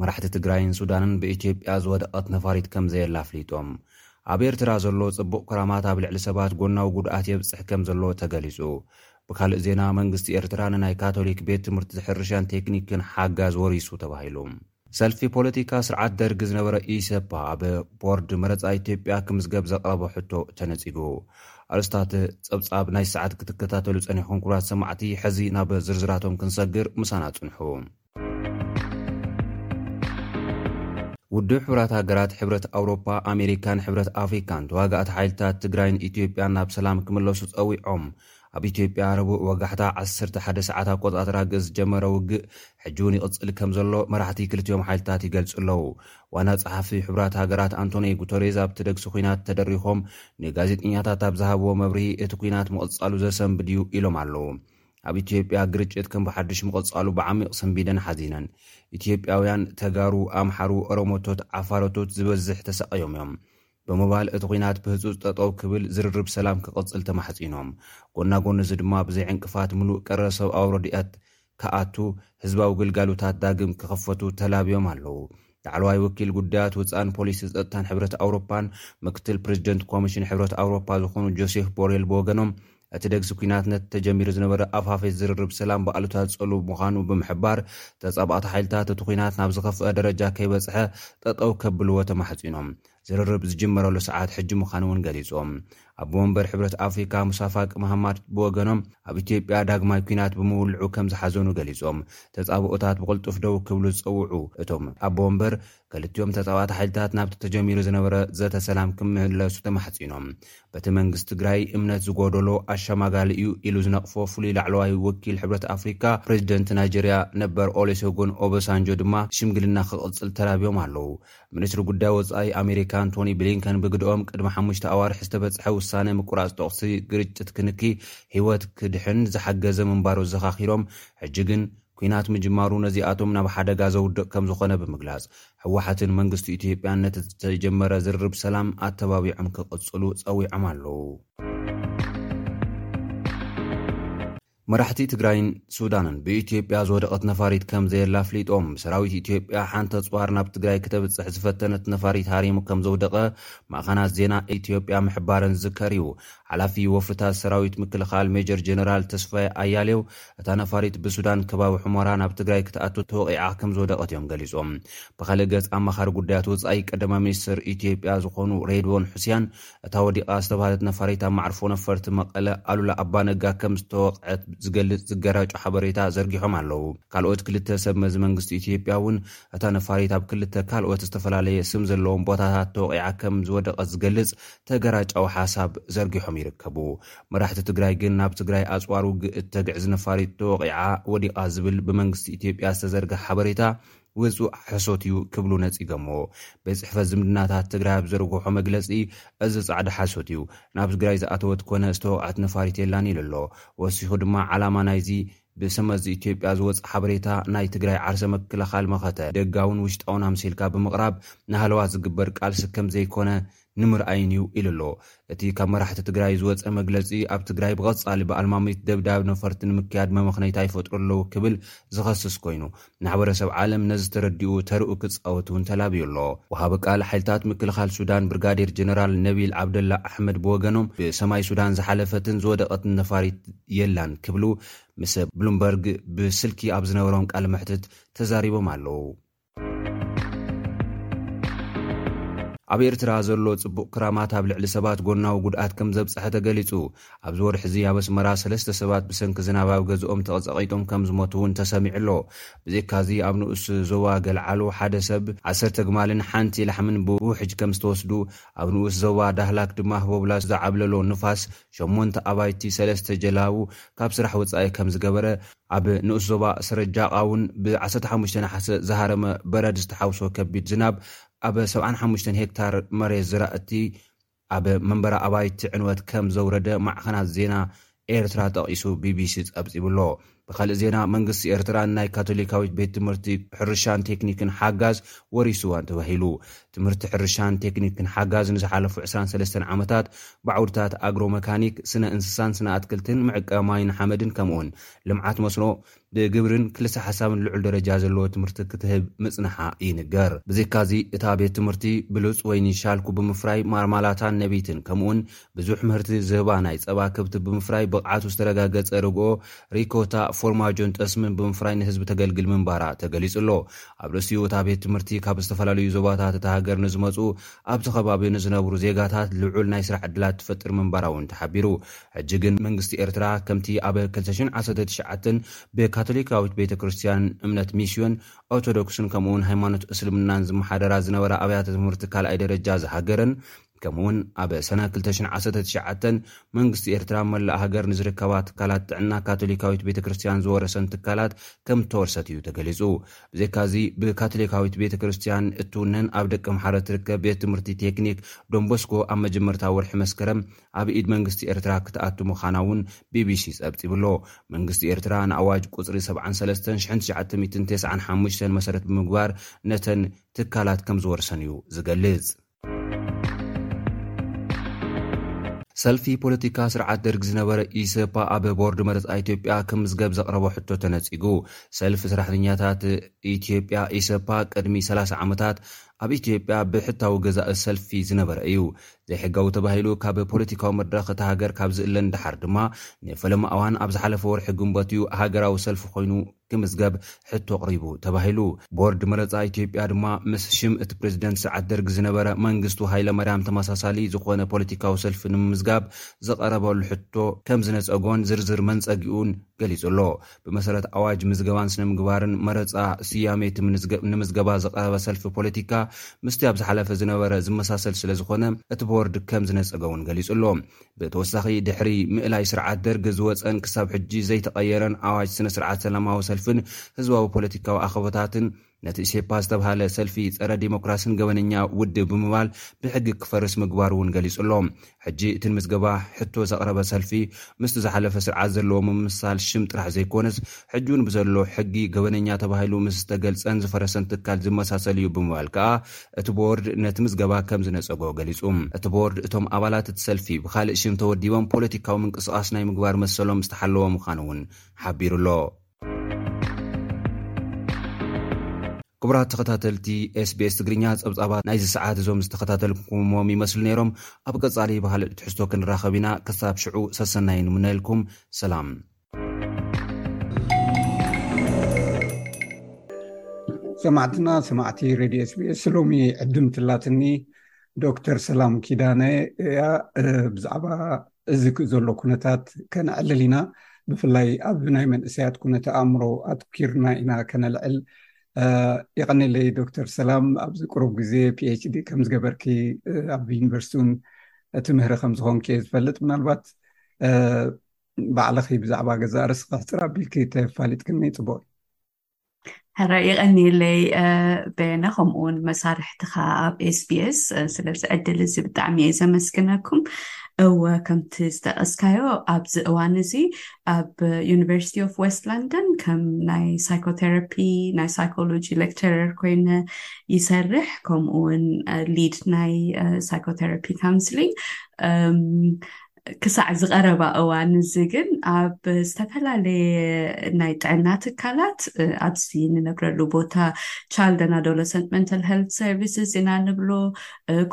መራሕቲ ትግራይን ሱዳንን ብኢትዮጵያ ዝወደቐት ነፋሪት ከምዘየላ ኣፍሊጦም። ኣብ ኤርትራ ዘሎ ጽቡቕ ክራማት ኣብ ልዕሊ ሰባት ጎናዊ ጉድኣት የብጽሕ ከምዘሎ ተገሊጹ። ብካልእ ዜና መንግስቲ ኤርትራ ንናይ ካቶሊክ ቤት ትምህርቲ ሕርሻን ቴክኒክን ሓጋዝ ወሪሱ ተባሂሉ። ሰልፊ ፖለቲካ ስርዓት ደርጊ ዝነበረ ኢሰፓ ኣብ ቦርድ መረጻ ኢትዮጵያ ክምዝገብ ዘቕረቦ ሕቶ ተነጺጉ። ኣርእስታት ጸብጻብ ናይ ሰዓት ክትከታተሉ ጸኒሕኩም ክቡራት ሰማዕቲ፣ ሕዚ ናብ ዝርዝራቶም ክንሰግር ምሳና ጽንሑ። ውድብ ሕብራት ሃገራት፣ ሕብረት ኣውሮፓ፣ ኣሜሪካን ሕብረት ኣፍሪካን ተዋጋእቲ ሓይልታት ትግራይን ኢትዮጵያን ናብ ሰላም ክምለሱ ጸዊዖም። ኣብ ኢትዮጵያ ረቡዕ ወጋሕታ 11 ሰዓት ኣቆጻጽራ ግእዝ ዝጀመረ ውግእ ሕጂ እውን ይቕጽል ከም ዘሎ መራሕቲ ክልቲኦም ሓይልታት ይገልጹ ኣለዉ። ዋና ጸሓፊ ሕብራት ሃገራት ኣንቶኒ ጉተሬዝ ኣብቲ ደግሲ ኩናት ተደሪኾም ንጋዜጠኛታት ኣብ ዝሃብዎ መብርሂ እቲ ኩናት ምቕጻሉ ዘሰንብድ እዩ ኢሎም ኣለዉ። ኣብ ኢትዮጵያ ግርጭት ከም ብሓዱሽ ምቕጻሉ ብዓሚቕ ሰንቢደን ሓዚነን። ኢትዮጵያውያን፣ ተጋሩ፣ ኣምሓሩ፣ ኦሮሞቶት፣ ዓፋሮቶት ዝበዝሕ ተሳቕዮም እዮም። ብምባል እቲ ኹናት ብህጹጽ ጠጠው ክብል ዝርርብ ሰላም ክቕጽል ተማሕጺኖም። ጎና ጎኒ እዚ ድማ ብዘይ ዕንቅፋት ምሉእ ቀረብ ሰብኣዊ ረድኤት ክኣቱ፣ ህዝባዊ ግልጋሎታት ዳግም ክኽፈቱ ተላብዮም ኣለዉ። ላዕለዋይ ወኪል ጉዳያት ወጻእን ፖሊሲ ጸጥታን ሕብረት ኣውሮፓን ምክትል ፕረዚደንት ኮሚሽን ሕብረት ኣውሮፓ ዝኾኑ ጆሴፍ ቦሬል ብወገኖም እቲ ደግሲ ኲናት ነቲ ተጀሚሩ ዝነበረ ኣፋፌት ዝርርብ ሰላም ብኣሉታ ዝጸሉ ምዃኑ ብምሕባር ተጻባእቲ ሓይልታት እቲ ኲናት ናብ ዝኸፍኣ ደረጃ ከይበጽሐ ጠጠው ከብልዎ ተማሕጺኖም። ዝርርብ ዝጅመረሉ ሰዓት ሕጂ ምዃኑ እውን ገሊጾም። ኣቦ መንበር ሕብረት ኣፍሪካ ሙሳ ፋቂ መሃማት ብወገኖም ኣብ ኢትዮጵያ ዳግማይ ኲናት ብምውልዑ ከምዝሓዘኑ ገሊፆም ተፃብኦታት ብቕልጡፍ ደው ክብሉ ዝፀውዑ እቶም ኣቦ ወንበር ከልቲኦም ተፃባእቲ ሓይልታት ናብቲ ተጀሚሩ ዝነበረ ዘተ ሰላም ክምለሱ ተማሕፂኖም። በቲ መንግስቲ ትግራይ እምነት ዝጎደሎ ኣሸማጋሊ እዩ ኢሉ ዝነቕፎ ፍሉይ ላዕለዋይ ወኪል ሕብረት ኣፍሪካ ፕሬዚደንት ናይጀሪያ ነበር ኦሌሴጎን ኦበሳንጆ ድማ ሽምግልና ክቕፅል ተላብዮም ኣለው። ሚኒስትሪ ጉዳይ ወጻኢ ኣሜሪካ ኣንቶኒ ብሊንከን ብግድኦም ቅድሚ ሓሙሽተ ኣዋርሕ ዝተበጽሐ ውሳነ ምቁራጽ ተኹሲ ግርጭት ክንኪ ህይወት ክድሕን ዝሓገዘ ምንባሩ ኣዘኻኺሮም ሕጂ ግን ኲናት ምጅማሩ ነዚኣቶም ናብ ሓደጋ ዘውድቕ ከም ዝኾነ ብምግላጽ ህወሓትን መንግስቲ ኢትዮጵያን ነቲ ዝተጀመረ ዝርርብ ሰላም ኣተባቢዖም ክቕጽሉ ጸዊዖም ኣለዉ። መራሕቲ ትግራይን ሱዳንን ብኢትዮጵያ ዝወደቐት ነፋሪት ከምዘየላ ኣፍሊጦም። ሰራዊት ኢትዮጵያ ሓንቲ ኣጽዋር ናብ ትግራይ ክተብጽሕ ዝፈተነት ነፋሪት ሃሪሙ ከምዘውደቐ ማእኸናት ዜና ኢትዮጵያ ምሕባረን ዝዝከር እዩ። ሓላፊ ወፍሪታት ሰራዊት ምክልኻል ሜጀር ጀነራል ተስፋዬ ኣያሌው እታ ነፋሪት ብሱዳን ከባቢ ሑመራ ናብ ትግራይ ክትኣቱ ተወቒዓ ከምዝወደቐት እዮም ገሊጾም። ብኻልእ ገጽ ኣማኻሪ ጉዳያት ወጻኢ ቀዳማይ ሚኒስትር ኢትዮጵያ ዝኾኑ ሬድዎን ሑሲያን እታ ወዲቓ ዝተብሃለት ነፋሪት ኣብ መዓርፎ ነፈርቲ መቐለ ኣሉላ ኣባ ነጋ ከም ዝተወቕዐት ዝገልጽ ዝገራጮ ሓበሬታ ዘርጊሖም ኣለዉ። ካልኦት ክልተ ሰብ መዚ መንግስቲ ኢትዮጵያ እውን እታ ነፋሪት ኣብ ክልተ ካልኦት ዝተፈላለየ ስም ዘለዎም ቦታታት ተወቒዓ ከም ዝወደቐት ዝገልጽ ተገራጫዊ ሓሳብ ዘርጊሖም ይርከቡ። መራሕቲ ትግራይ ግን ናብ ትግራይ ኣጽዋር ውግእ እተግዕዝ ነፋሪት ተወቒዓ፣ ወዲቓ ዝብል ብመንግስቲ ኢትዮጵያ ዝተዘርግሐ ሓበሬታ ውጹእ ሓሶት እዩ ክብሉ ነጺገሞ። ቤት ጽሕፈት ዝምድናታት ትግራይ ኣብ ዝዘርግሖ መግለጺ፣ እዚ ጻዕዳ ሓሶት እዩ። ናብ ትግራይ ዝኣተወት ኮነ ዝተወቕዐት ነፋሪት የላን ኢሉ ኣሎ። ወሲኹ ድማ ዓላማ ናይዚ ብሰመዚ ኢትዮጵያ ዝወጽእ ሓበሬታ ናይ ትግራይ ዓርሰ መክልኻል መኸተ ደጋውን ውሽጣውን ኣምሲልካ ብምቕራብ ንሃለዋት ዝግበር ቃልሲ ከምዘይኮነ ንምርኣይን እዩ ኢሉ'ሎ። እቲ ካብ መራሕቲ ትግራይ ዝወጸ መግለጺ፣ ኣብ ትግራይ ብቐጻሊ ብኣልማሚት ደብዳብ ነፈርቲ ንምክያድ መመኽነይታ ይፈጥሩ ኣለዉ ክብል ዝኸስስ ኮይኑ፣ ማሕበረሰብ ዓለም ነዚ ተረዲኡ ተርኡ ክጻወት'ውን ተላብዩ ኣሎ። ወሃቢ ቃል ሓይልታት ምክልኻል ሱዳን ብርጋዴር ጀነራል ነቢል ዓብደላ ኣሕመድ ብወገኖም፣ ብሰማይ ሱዳን ዝሓለፈትን ዝወደቐትን ነፋሪት የላን ክብሉ ምስ ብሉምበርግ ብስልኪ ኣብ ዝነበሮም ቃለ መሕትት ተዛሪቦም ኣለዉ። ኣብ ኤርትራ ዘሎ ጽቡቕ ክራማት ኣብ ልዕሊ ሰባት ጎናዊ ጉድኣት ከም ዘብጸሐ ተገሊጹ። ኣብዚ ወርሒ'ዚ ኣብ ኣስመራ ሰለስተ ሰባት ብሰንኪ ዝናብ ኣብ ገዝኦም ተቐጸቒጦም ከም ዝሞቱ'ውን ተሰሚዑ ኣሎ። ብዘይካ'ዚ ኣብ ንኡስ ዞባ ገልዓሎ ሓደ ሰብ፣ ዓሰርተ ኣግማልን ሓንቲ ላሕምን ብውሕጅ ከም ዝተወስዱ፣ ኣብ ንኡስ ዞባ ዳህላክ ድማ ህቦብላ ዝዓብለሎ ንፋስ ሸሞንተ ኣባይቲ ሰለስተ ጀላቡ ካብ ስራሕ ወጻኢ ከም ዝገበረ፣ ኣብ ንኡስ ዞባ ሰረጃቃ እውን ብ ዓሰርተ ሓሙሽተ ነሓሰ ዝሃረመ በረድ ዝተሓውሶ ከቢድ ዝናብ ኣብ ሰብዓን ሓሙሽተን ሄክታር መሬት ዘራእቲ ኣብ መንበሪ ኣባይቲ ዕንወት ከም ዘውረደ ማዕኸናት ዜና ኤርትራ ጠቒሱ ቢቢሲ ጸብጺቡ ኣሎ። ብኻልእ ዜና መንግስቲ ኤርትራ ንናይ ካቶሊካዊት ቤት ትምህርቲ ሕርሻን ቴክኒክን ሓጋዝ ወሪሱዋን ተባሂሉ ትምህርቲ ሕርሻን ቴክኒክን ሓጋዝ ንዝሓለፉ ዕስራን ሰለስተን ዓመታት ብዓውድታት ኣግሮ መካኒክ፣ ስነ እንስሳን ስነ ኣትክልትን፣ ምዕቃብ ማይን ሓመድን ከምኡውን ልምዓት መስኖ ብግብሪን ክልሰ ሓሳብን ልዑል ደረጃ ዘለዎ ትምህርቲ ክትህብ ምጽንሓ ይንገር። ብዘይካዚ እታ ቤት ትምህርቲ ብሉጽ ወይኒ ሻልኩ ብምፍራይ ማርማላታን ነቢትን ከምኡውን ብዙሕ ምህርቲ ዝህባ ናይ ጸባ ከብቲ ብምፍራይ ብቕዓቱ ዝተረጋገጸ ርግኦ፣ ሪኮታ፣ ፎርማጆን ጠስምን ብምፍራይ ንህዝቢ ተገልግል ምንባራ ተገሊጹ'ሎ። ኣብ ርእሲኡ እታ ቤት ትምህርቲ ካብ ዝተፈላለዩ ዞባታት እታ ሃገር ንዝመጹ ኣብቲ ከባቢ ንዝነብሩ ዜጋታት ልዑል ናይ ስራሕ ዕድላት ትፈጥር ምንባራ'ውን ተሓቢሩ። ሕጂ ግን መንግስቲ ኤርትራ ከምቲ ኣብ ክልተ ሽሕን ዓሰርተ ትሽዓተን ብካቶሊካዊት ቤተ ክርስትያን፣ እምነት ሚስዮን ኦርቶዶክስን ከምኡ'ውን ሃይማኖት እስልምናን ዝመሓደራ ዝነበራ ኣብያተ ትምህርቲ ካልኣይ ደረጃ ዝሃገረን ከምኡ'ውን ኣብ ሰነ ክልተ ሽሕ ዓሰርተ ትሽዓተ መንግስቲ ኤርትራ መላእ ሃገር ንዝርከባ ትካላት ጥዕና ካቶሊካዊት ቤተ ክርስትያን ዝወረሰን ትካላት ከም እተወርሰት እዩ ተገሊጹ። ብዘይካ'ዚ ብካቶሊካዊት ቤተ ክርስትያን እትውነን ኣብ ደቀምሓረ እትርከብ ቤት ትምህርቲ ቴክኒክ ዶንቦስኮ ኣብ መጀመርታ ወርሒ መስከረም ኣብ ኢድ መንግስቲ ኤርትራ ክትኣቱ ምዃና እውን ቢቢሲ ጸብጺቡ ኣሎ። መንግስቲ ኤርትራ ንኣዋጅ ቁጽሪ ሰብዓን ሰለስተን ሽሕን ትሽዓተ ሚእትን ተስዓን ሓሙሽተን መሰረት ብምግባር ነተን ትካላት ከም ዝወርሰን እዩ ዝገልጽ። ሰልፊ ፖለቲካ ስርዓት ደርግ ዝነበረ ኢሰፓ ኣብ ቦርድ መረፃ ኢትዮጵያ ክምዝገብ ዘቕረቦ ሕቶ ተነፂጉ። ሰልፊ ሰራሕተኛታት ኢትዮጵያ ኢሰፓ ቅድሚ ሰላሳ ዓመታት ኣብ ኢትዮጵያ ብሕታዊ ገዛኢ ሰልፊ ዝነበረ እዩ። ዘይሕጋዊ ተባሂሉ ካብ ፖለቲካዊ መድረኽ እታ ሃገር ካብ ዝእለን ደሓር ድማ ንፈለማ እዋን ኣብ ዝሓለፈ ወርሒ ግንቦት እዩ ሃገራዊ ሰልፊ ኮይኑ ክምዝገብ ሕቶ ኣቕሪቡ ተባሂሉ። ቦርድ መረፃ ኢትዮጵያ ድማ ምስ ሽም እቲ ፕሬዝደንት ስርዓት ደርግ ዝነበረ መንግስቱ ሃይለማርያም ተመሳሳሊ ዝኾነ ፖለቲካዊ ሰልፊ ንምምዝጋብ ዝቐረበሉ ሕቶ ከምዝነፀጎን ዝርዝር መንፀጊኡን ገሊፁ ኣሎ። ብመሰረት ኣዋጅ ምዝገባን ስነምግባርን መረፃ ስያሜ እቲ ንምዝገባ ዝቐረበ ሰልፊ ፖለቲካ ምስቲ ኣብ ዝሓለፈ ዝነበረ ዝመሳሰል ስለዝኾነ እቲ ቦርድ ከምዝነፀገ እውን ገሊፁ ኣሎ። ብተወሳኺ ድሕሪ ምእላይ ስርዓት ደርግ ዝወፀን ክሳብ ሕጂ ዘይተቐየረን ኣዋጅ ስነ ስርዓት ሰላማዊ ሰልፍን ህዝባዊ ፖለቲካዊ ኣኸቦታትን ነቲ እሴፓ ዝተብሃለ ሰልፊ ፀረ ዴሞክራሲን ገበነኛ ውድብ ብምባል ብሕጊ ክፈርስ ምግባሩ እውን ገሊፁ ኣሎ። ሕጂ እቲ ንምዝገባ ሕቶ ዘቕረበ ሰልፊ ምስቲ ዝሓለፈ ስርዓት ዘለዎ ምምስሳል ሽም ጥራሕ ዘይኮነስ ሕጂ እውን ብዘሎ ሕጊ ገበነኛ ተባሂሉ ምስ ዝተገልፀን ዝፈረሰን ትካል ዝመሳሰል እዩ ብምባል ከዓ እቲ ቦርድ ነቲ ምዝገባ ከም ዝነጸጎ ገሊጹ። እቲ ቦርድ እቶም ኣባላት እቲ ሰልፊ ብኻልእ ሽም ተወዲቦም ፖለቲካዊ ምንቅስቓስ ናይ ምግባር መሰሎም ዝተሓለወ ምዃኑ እውን ሓቢሩ ኣሎ። ክቡራት ተኸታተልቲ SBS ትግርኛ ጸብጻባት ናይዚ ሰዓት እዞም ዝተኸታተልኩምዎም ይመስሉ ነይሮም። ኣብ ቀጻሊ ብኻልእ ትሕዝቶ ክንራኸብ ኢና። ክሳብ ሽዑ ሰሰናዩ ንምነየልኩም። ሰላም። ሰማዕትና ሰማዕቲ ሬድዮ ስቤስ ሎሚ ዕድም ትላትኒ ዶክተር ሰላም ኪዳነ እያ ብዛዕባ እዚ ዘሎ ኩነታት ከነዕልል ኢና ብፍላይ ኣብ ናይ መንእሰያት ኩነተ ኣእምሮ ኣትኪርና ኢና ከነልዕል ይቀኒለይ ዶክተር ሰላም ኣብዚ ቅሩብ ግዜ ፒኤችዲ ከም ዝገበርኪ ኣብ ዩኒቨርስቲ እውን ትምህሪ ከምዝኮንኪ እየ ዝፈልጥ ምናልባት ባዕልኺ ብዛዕባ ገዛእ ርስኺ ሕፅር ኣቢልኪ ተፋሊጥክኒ ፅቡቕ እዩ። ሕረ ይቐኒለይ በየነ ከምኡውን መሳርሕትኻ ኣብ ኤስቢኤስ ስለዚ ዕድል እዚ ብጣዕሚ እየ ዘመስግነኩም እወ ከምቲ ዝጠቐስካዮ ኣብዚ እዋን እዚ ኣብ ዩኒቨርሲቲ ኦፍ ዌስት ለንደን ከም ናይ ሳይኮቴራፒ ናይ ሳይኮሎጂ ሌክቸረር ኮይነ ይሰርሕ ከምኡውን ሊድ ናይ ሳይኮቴራፒ ካውንስሊንግ ክሳዕ ዝቐረባ እዋን እዚ ግን ኣብ ዝተፈላለየ ናይ ጥዕና ትካላት ኣብዚ ንነብረሉ ቦታ ቻይልድ ን ኣዶለሰንት መንታል ሄልት ሰርቪስስ ኢና ንብሎ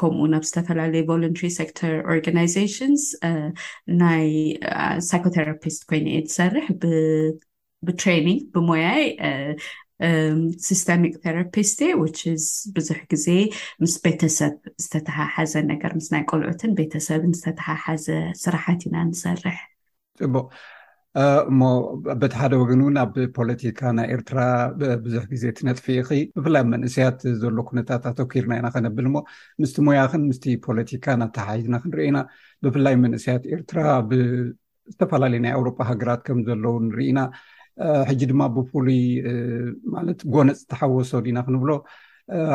ከምኡ ውን ኣብ ዝተፈላለየ ቮለንትሪ ሴክተር ኦርጋናይዜሽንስ ናይ ሳይኮቴራፒስት ኮይነ እየ ዝሰርሕ ብትሬኒንግ ብሞያይ ሲስተሚክ ቴራፒስት ዊች ብዙሕ ግዜ ምስ ቤተሰብ ዝተተሓሓዘ ነገር ምስ ናይ ቆልዑትን ቤተሰብን ዝተተሓሓዘ ስራሓት ኢና ንሰርሕ ፅቡቅ እሞ በቲ ሓደ ወገን እውን ኣብ ፖለቲካ ናይ ኤርትራ ብዙሕ ግዜ ትነጥፊ ኢኺ ብፍላይ መንእሰያት ዘሎ ኩነታት ኣተኪርና ኢና ከነብል እሞ ምስቲ ሞያክን ምስቲ ፖለቲካን ኣተሓሒዝና ክንርኢና ብፍላይ መንእሰያት ኤርትራ ዝተፈላለዩ ናይ ኣውሮፓ ሃገራት ከም ዘለዉ ንርኢ ኢና ሕጂ ድማ ብፍሉይ ማለት ጎነፅ ዝተሓወሶ ዲና ክንብሎ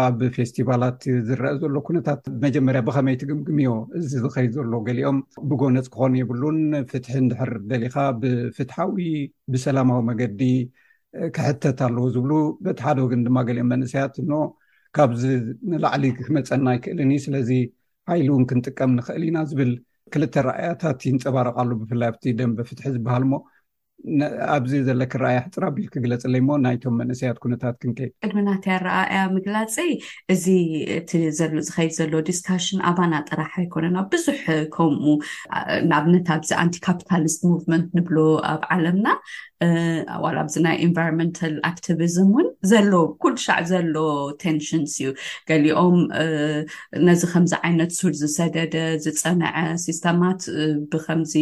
ኣብ ፌስቲቫላት ዝረአ ዘሎ ኩነታት መጀመርያ ብከመይ ትግምግምዮ እዚ ዝከይ ዘሎ ገሊኦም ብጎነፅ ክኾኑ የብሉን ፍትሒ ንድሕር ደሊካ ብፍትሓዊ ብሰላማዊ መገዲ ክሕተት ኣለዎ ዝብሉ በቲ ሓደ ወግን ድማ ገሊኦም መንእሰያት ኖ ካብዚ ንላዕሊ ክመፀና ኣይክእልን እዩ ስለዚ ሓይሊ እውን ክንጥቀም ንኽእል ኢና ዝብል ክልተ ራእያታት ይንፀባረቕ ኣሉ ብፍላይ ኣብቲ ደንበ ፍትሒ ዝበሃል እሞ ኣብዚ ዘለክ ራእያ ሕፅር ኣቢል ክግለፅለይ እሞ ናይቶም መንእሰያት ኩነታት ክንከይድ ቅድሚ ናተይ ኣረኣእያ ምግላፀይ እዚ እቲ ዘሎ ዝኸይድ ዘሎ ዲስካሽን ኣባና ጥራሕ ኣይኮነን ኣብ ብዙሕ ከምኡ ንኣብነት ኣብዚ ኣንቲ ካፒታሊስት ሙቭመንት ንብሎ ኣብ ዓለምና ዋላ ኣብዚ ናይ ኢንቫይሮንመንታል ኣክቲቪዝም እውን ዘሎ ኩሉ ሻዕ ዘሎ ቴንሽንስ እዩ ገሊኦም ነዚ ከምዚ ዓይነት ሱር ዝሰደደ ዝፀነዐ ሲስተማት ብከምዚ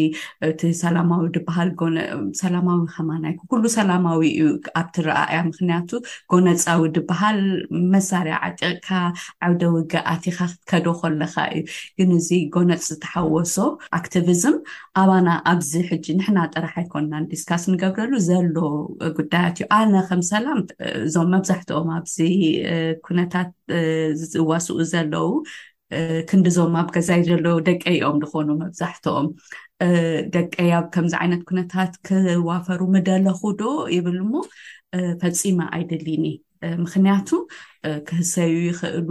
እቲ ሰላማዊ ድበሃል ሰላማዊ ከማና ይኩ ኩሉ ሰላማዊ እዩ ኣብቲ ረኣእያ ምክንያቱ ጎነፃዊ ድበሃል መሳርያ ዓጢቕካ ዓውደ ውግእ ኣቲካ ክትከዶ ከለካ እዩ ግን እዚ ጎነፅ ዝተሓወሶ ኣክቲቪዝም ኣባና ኣብዚ ሕጂ ንሕና ጥራሕ ኣይኮናን ዲስካስ ንገብረሉ ዘሎ ጉዳያት እዩ ኣነ ከም ሰላም እዞም መብዛሕትኦም ኣብዚ ኩነታት ዝዋስኡ ዘለዉ ክንዲዞም ኣብ ገዛይ ዘለዉ ደቀይ እዮም ዝኾኑ መብዛሕትኦም ደቀይ ኣብ ከምዚ ዓይነት ኩነታት ክዋፈሩ ምደለኹ ዶ ይብል እሞ ፈፂመ ኣይደልይን እዩ ምክንያቱ ክህሰዩ ይኽእሉ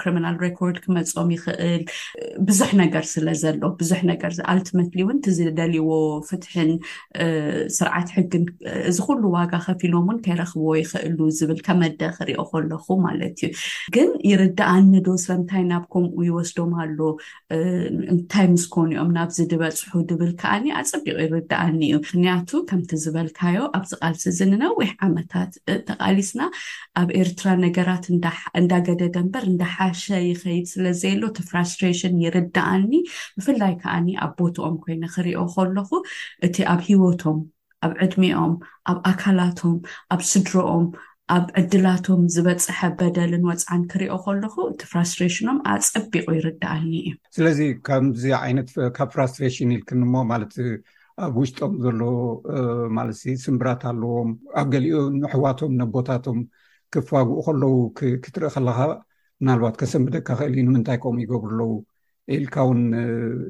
ክሪሚናል ሬኮርድ ክመፆም ይኽእል ብዙሕ ነገር ስለ ዘሎ ብዙሕ ነገር ኣልትመትሊ እውን እቲ ዝደልዎ ፍትሕን ስርዓት ሕግን እዚ ኩሉ ዋጋ ከፊሎም እውን ከይረክብዎ ይኽእሉ ዝብል ከመደ ክሪኦ ከለኩ ማለት እዩ ግን ይርዳኣኒ ዶ ስለምንታይ ናብ ከምኡ ይወስዶም ኣሎ እንታይ ምስ ኮኑ እዮም ናብዚ ዝበፅሑ ድብል ከዓኒ ኣፀቢቑ ይርድኣኒ እዩ። ምክንያቱ ከምቲ ዝበልካዮ ኣብዚ ቃልሲ እዚ ንነዊሕ ዓመታት ተቓሊስና ኣብ ኤርትራ ነገራት እንዳገደደ እምበር እንዳሓሸ ይኸይድ ስለዘየሎ እቲ ፍራስትሬሽን ይርድኣኒ። ብፍላይ ከዓኒ ኣብ ቦትኦም ኮይነ ክሪኦ ከለኹ እቲ ኣብ ሂወቶም ኣብ ዕድሜኦም፣ ኣብ ኣካላቶም፣ ኣብ ስድርኦም፣ ኣብ ዕድላቶም ዝበጽሐ በደልን ወጽዓን ክሪኦ ከለኹ እቲ ፍራስትሬሽኖም ኣጸቢቑ ይርድኣኒ እዩ። ስለዚ ከምዚ ዓይነት ካብ ፍራስትሬሽን ኢልክኒ እሞ ማለት ኣብ ውሽጦም ዘሎ ማለት ስምብራት ኣለዎም ኣብ ገሊኡ ንኣሕዋቶም ነቦታቶም ክፋግኡ ከለዉ ክትርኢ ከለካ ምናልባት ከሰምብደካ ክእል እዩ ንምንታይ ከምኡ ይገብሩ ኣለዉ ኢልካ እውን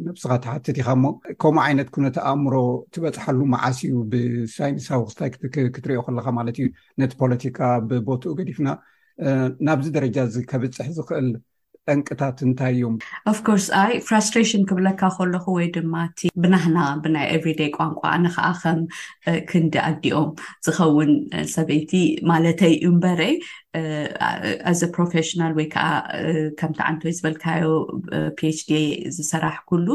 ነብስኻ ትሓትት ኢኻ እሞ ከምኡ ዓይነት ኩነተ ኣእምሮ ትበፅሓሉ መዓስ እዩ ብሳይንሳዊ ክስታይ ክትሪኦ ከለካ ማለት እዩ ነቲ ፖለቲካ ብቦትኡ ገዲፍና ናብዚ ደረጃ እዚ ከብፅሕ ዝኽእል ጠንቅታት እንታይ እዮም ኣፍኮርስ ኣይ ፍራስትሬሽን ክብለካ ከለኹ ወይ ድማ እቲ ብናህና ብናይ ኤቭሪደይ ቋንቋ ኣነ ከዓ ከም ክንዲ ኣዲኦም ዝኸውን ሰበይቲ ማለተይ እምበረይ ኣዘ ፕሮፌሽናል ወይ ከዓ ከምቲ ዓንቶይ ዝበልካዮ ፒኤችዲ ዝሰራሕኩሉ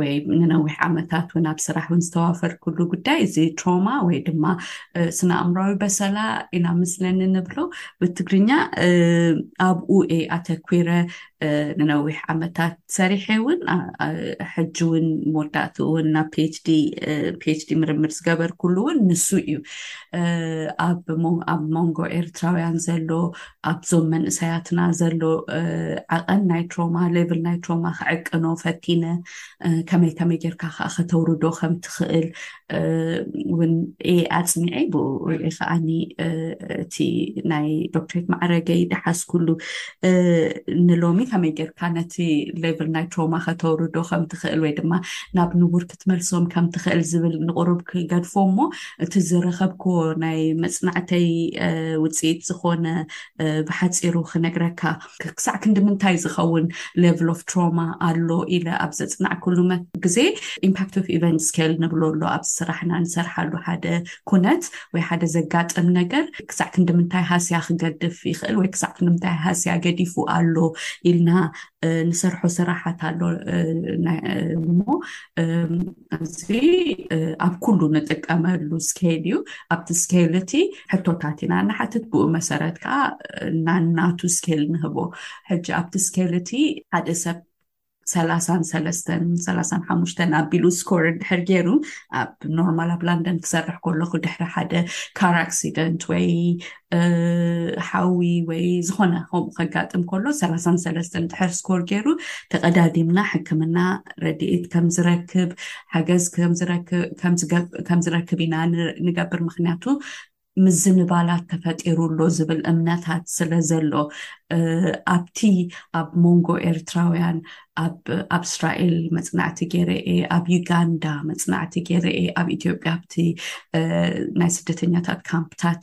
ወይ ንነዊሕ ዓመታት እውን ኣብ ስራሕ እውን ዝተዋፈርኩሉ ጉዳይ እዚ ትሮማ ወይ ድማ ስነ ኣእምራዊ በሰላ ኢና ምስለኒ ንብሎ ብትግርኛ ኣብኡ እየ ኣተኲረ ንነዊሕ ዓመታት ሰሪሐ እውን ሕጂ እውን መወዳእትኡ እውን ናብ ፒኤችዲ ፒኤችዲ ምርምር ዝገበርኩሉ እውን ንሱ እዩ ኣብ መንጎ ኤርትራውያን ዘሎ ኣብዞም መንእሰያትና ዘሎ ዓቐን ናይ ትሮማ ሌቭል ናይ ትሮማ ክዕቅኖ ፈቲነ ከመይ ከመይ ጌርካ ከዓ ከተውርዶ ከም ትኽእል እውን እየ ኣፅኒዐ ብኡ ከዓኒ እቲ ናይ ዶክትሬት ማዕረገይ ደሓዝኩሉ ንሎሚ ከመይ ጌርካ ነቲ ሌቭል ናይ ትሮማ ከተውርዶ ከም ትኽእል ወይ ድማ ናብ ንቡር ክትመልሶም ከም ትኽእል ዝብል ንቑሩብ ክገድፎ እሞ እቲ ዝረኸብክዎ ናይ መፅናዕተይ ውፅኢት ዝኾነ ብሓፂሩ ክነግረካ ክሳዕ ክንዲ ምንታይ ዝኸውን ሌቭል ኦፍ ትሮማ ኣሎ ኢለ ኣብ ዘፅናዕክሉ ግዜ ኢምፓክት ኦፍ ኢቨንት ስኬል ንብሎ ኣሎ ኣብዚ ስራሕና ንሰርሓሉ ሓደ ኩነት ወይ ሓደ ዘጋጥም ነገር ክሳዕ ክንዲ ምንታይ ሃስያ ክገድፍ ይኽእል ወይ ክሳዕ ክንዲ ምንታይ ሃስያ ገዲፉ ኣሎ ኢልና ንሰርሖ ስራሓት ኣሎ እሞ እዚ ኣብ ኩሉ ንጥቀመሉ ስኬል እዩ ኣብቲ ስኬል እቲ ሕቶታት ኢና ንሓትት ብኡ መሰረት ከዓ ናናቱ ስኬል ንህቦ ሕጂ ኣብቲ ስኬል እቲ ሓደ ሰብ ሰላሳን ሰለስተን ሰላሳን ሓሙሽተን ኣቢሉ ስኮር እንድሕር ገይሩ ኣብ ኖርማል ኣብ ላንደን ክሰርሕ ከለኩ ድሕሪ ሓደ ካር ኣክሲደንት ወይ ሓዊ ወይ ዝኾነ ከምኡ ከጋጥም ከሎ ሰላሳን ሰለስተን ድሕር ስኮር ገይሩ ተቐዳዲምና ሕክምና ረድኤት ከምዝረክብ ሓገዝ ከምዝረክብ ኢና ንገብር ምክንያቱ ምዝንባላት ተፈጢሩ ኣሎ ዝብል እምነታት ስለ ዘሎ ኣብቲ ኣብ መንጎ ኤርትራውያን ኣብ እስራኤል መፅናዕቲ ገይረ እየ ኣብ ዩጋንዳ መፅናዕቲ ገይረ እየ ኣብ ኢትዮጵያ ኣብቲ ናይ ስደተኛታት ካምፕታት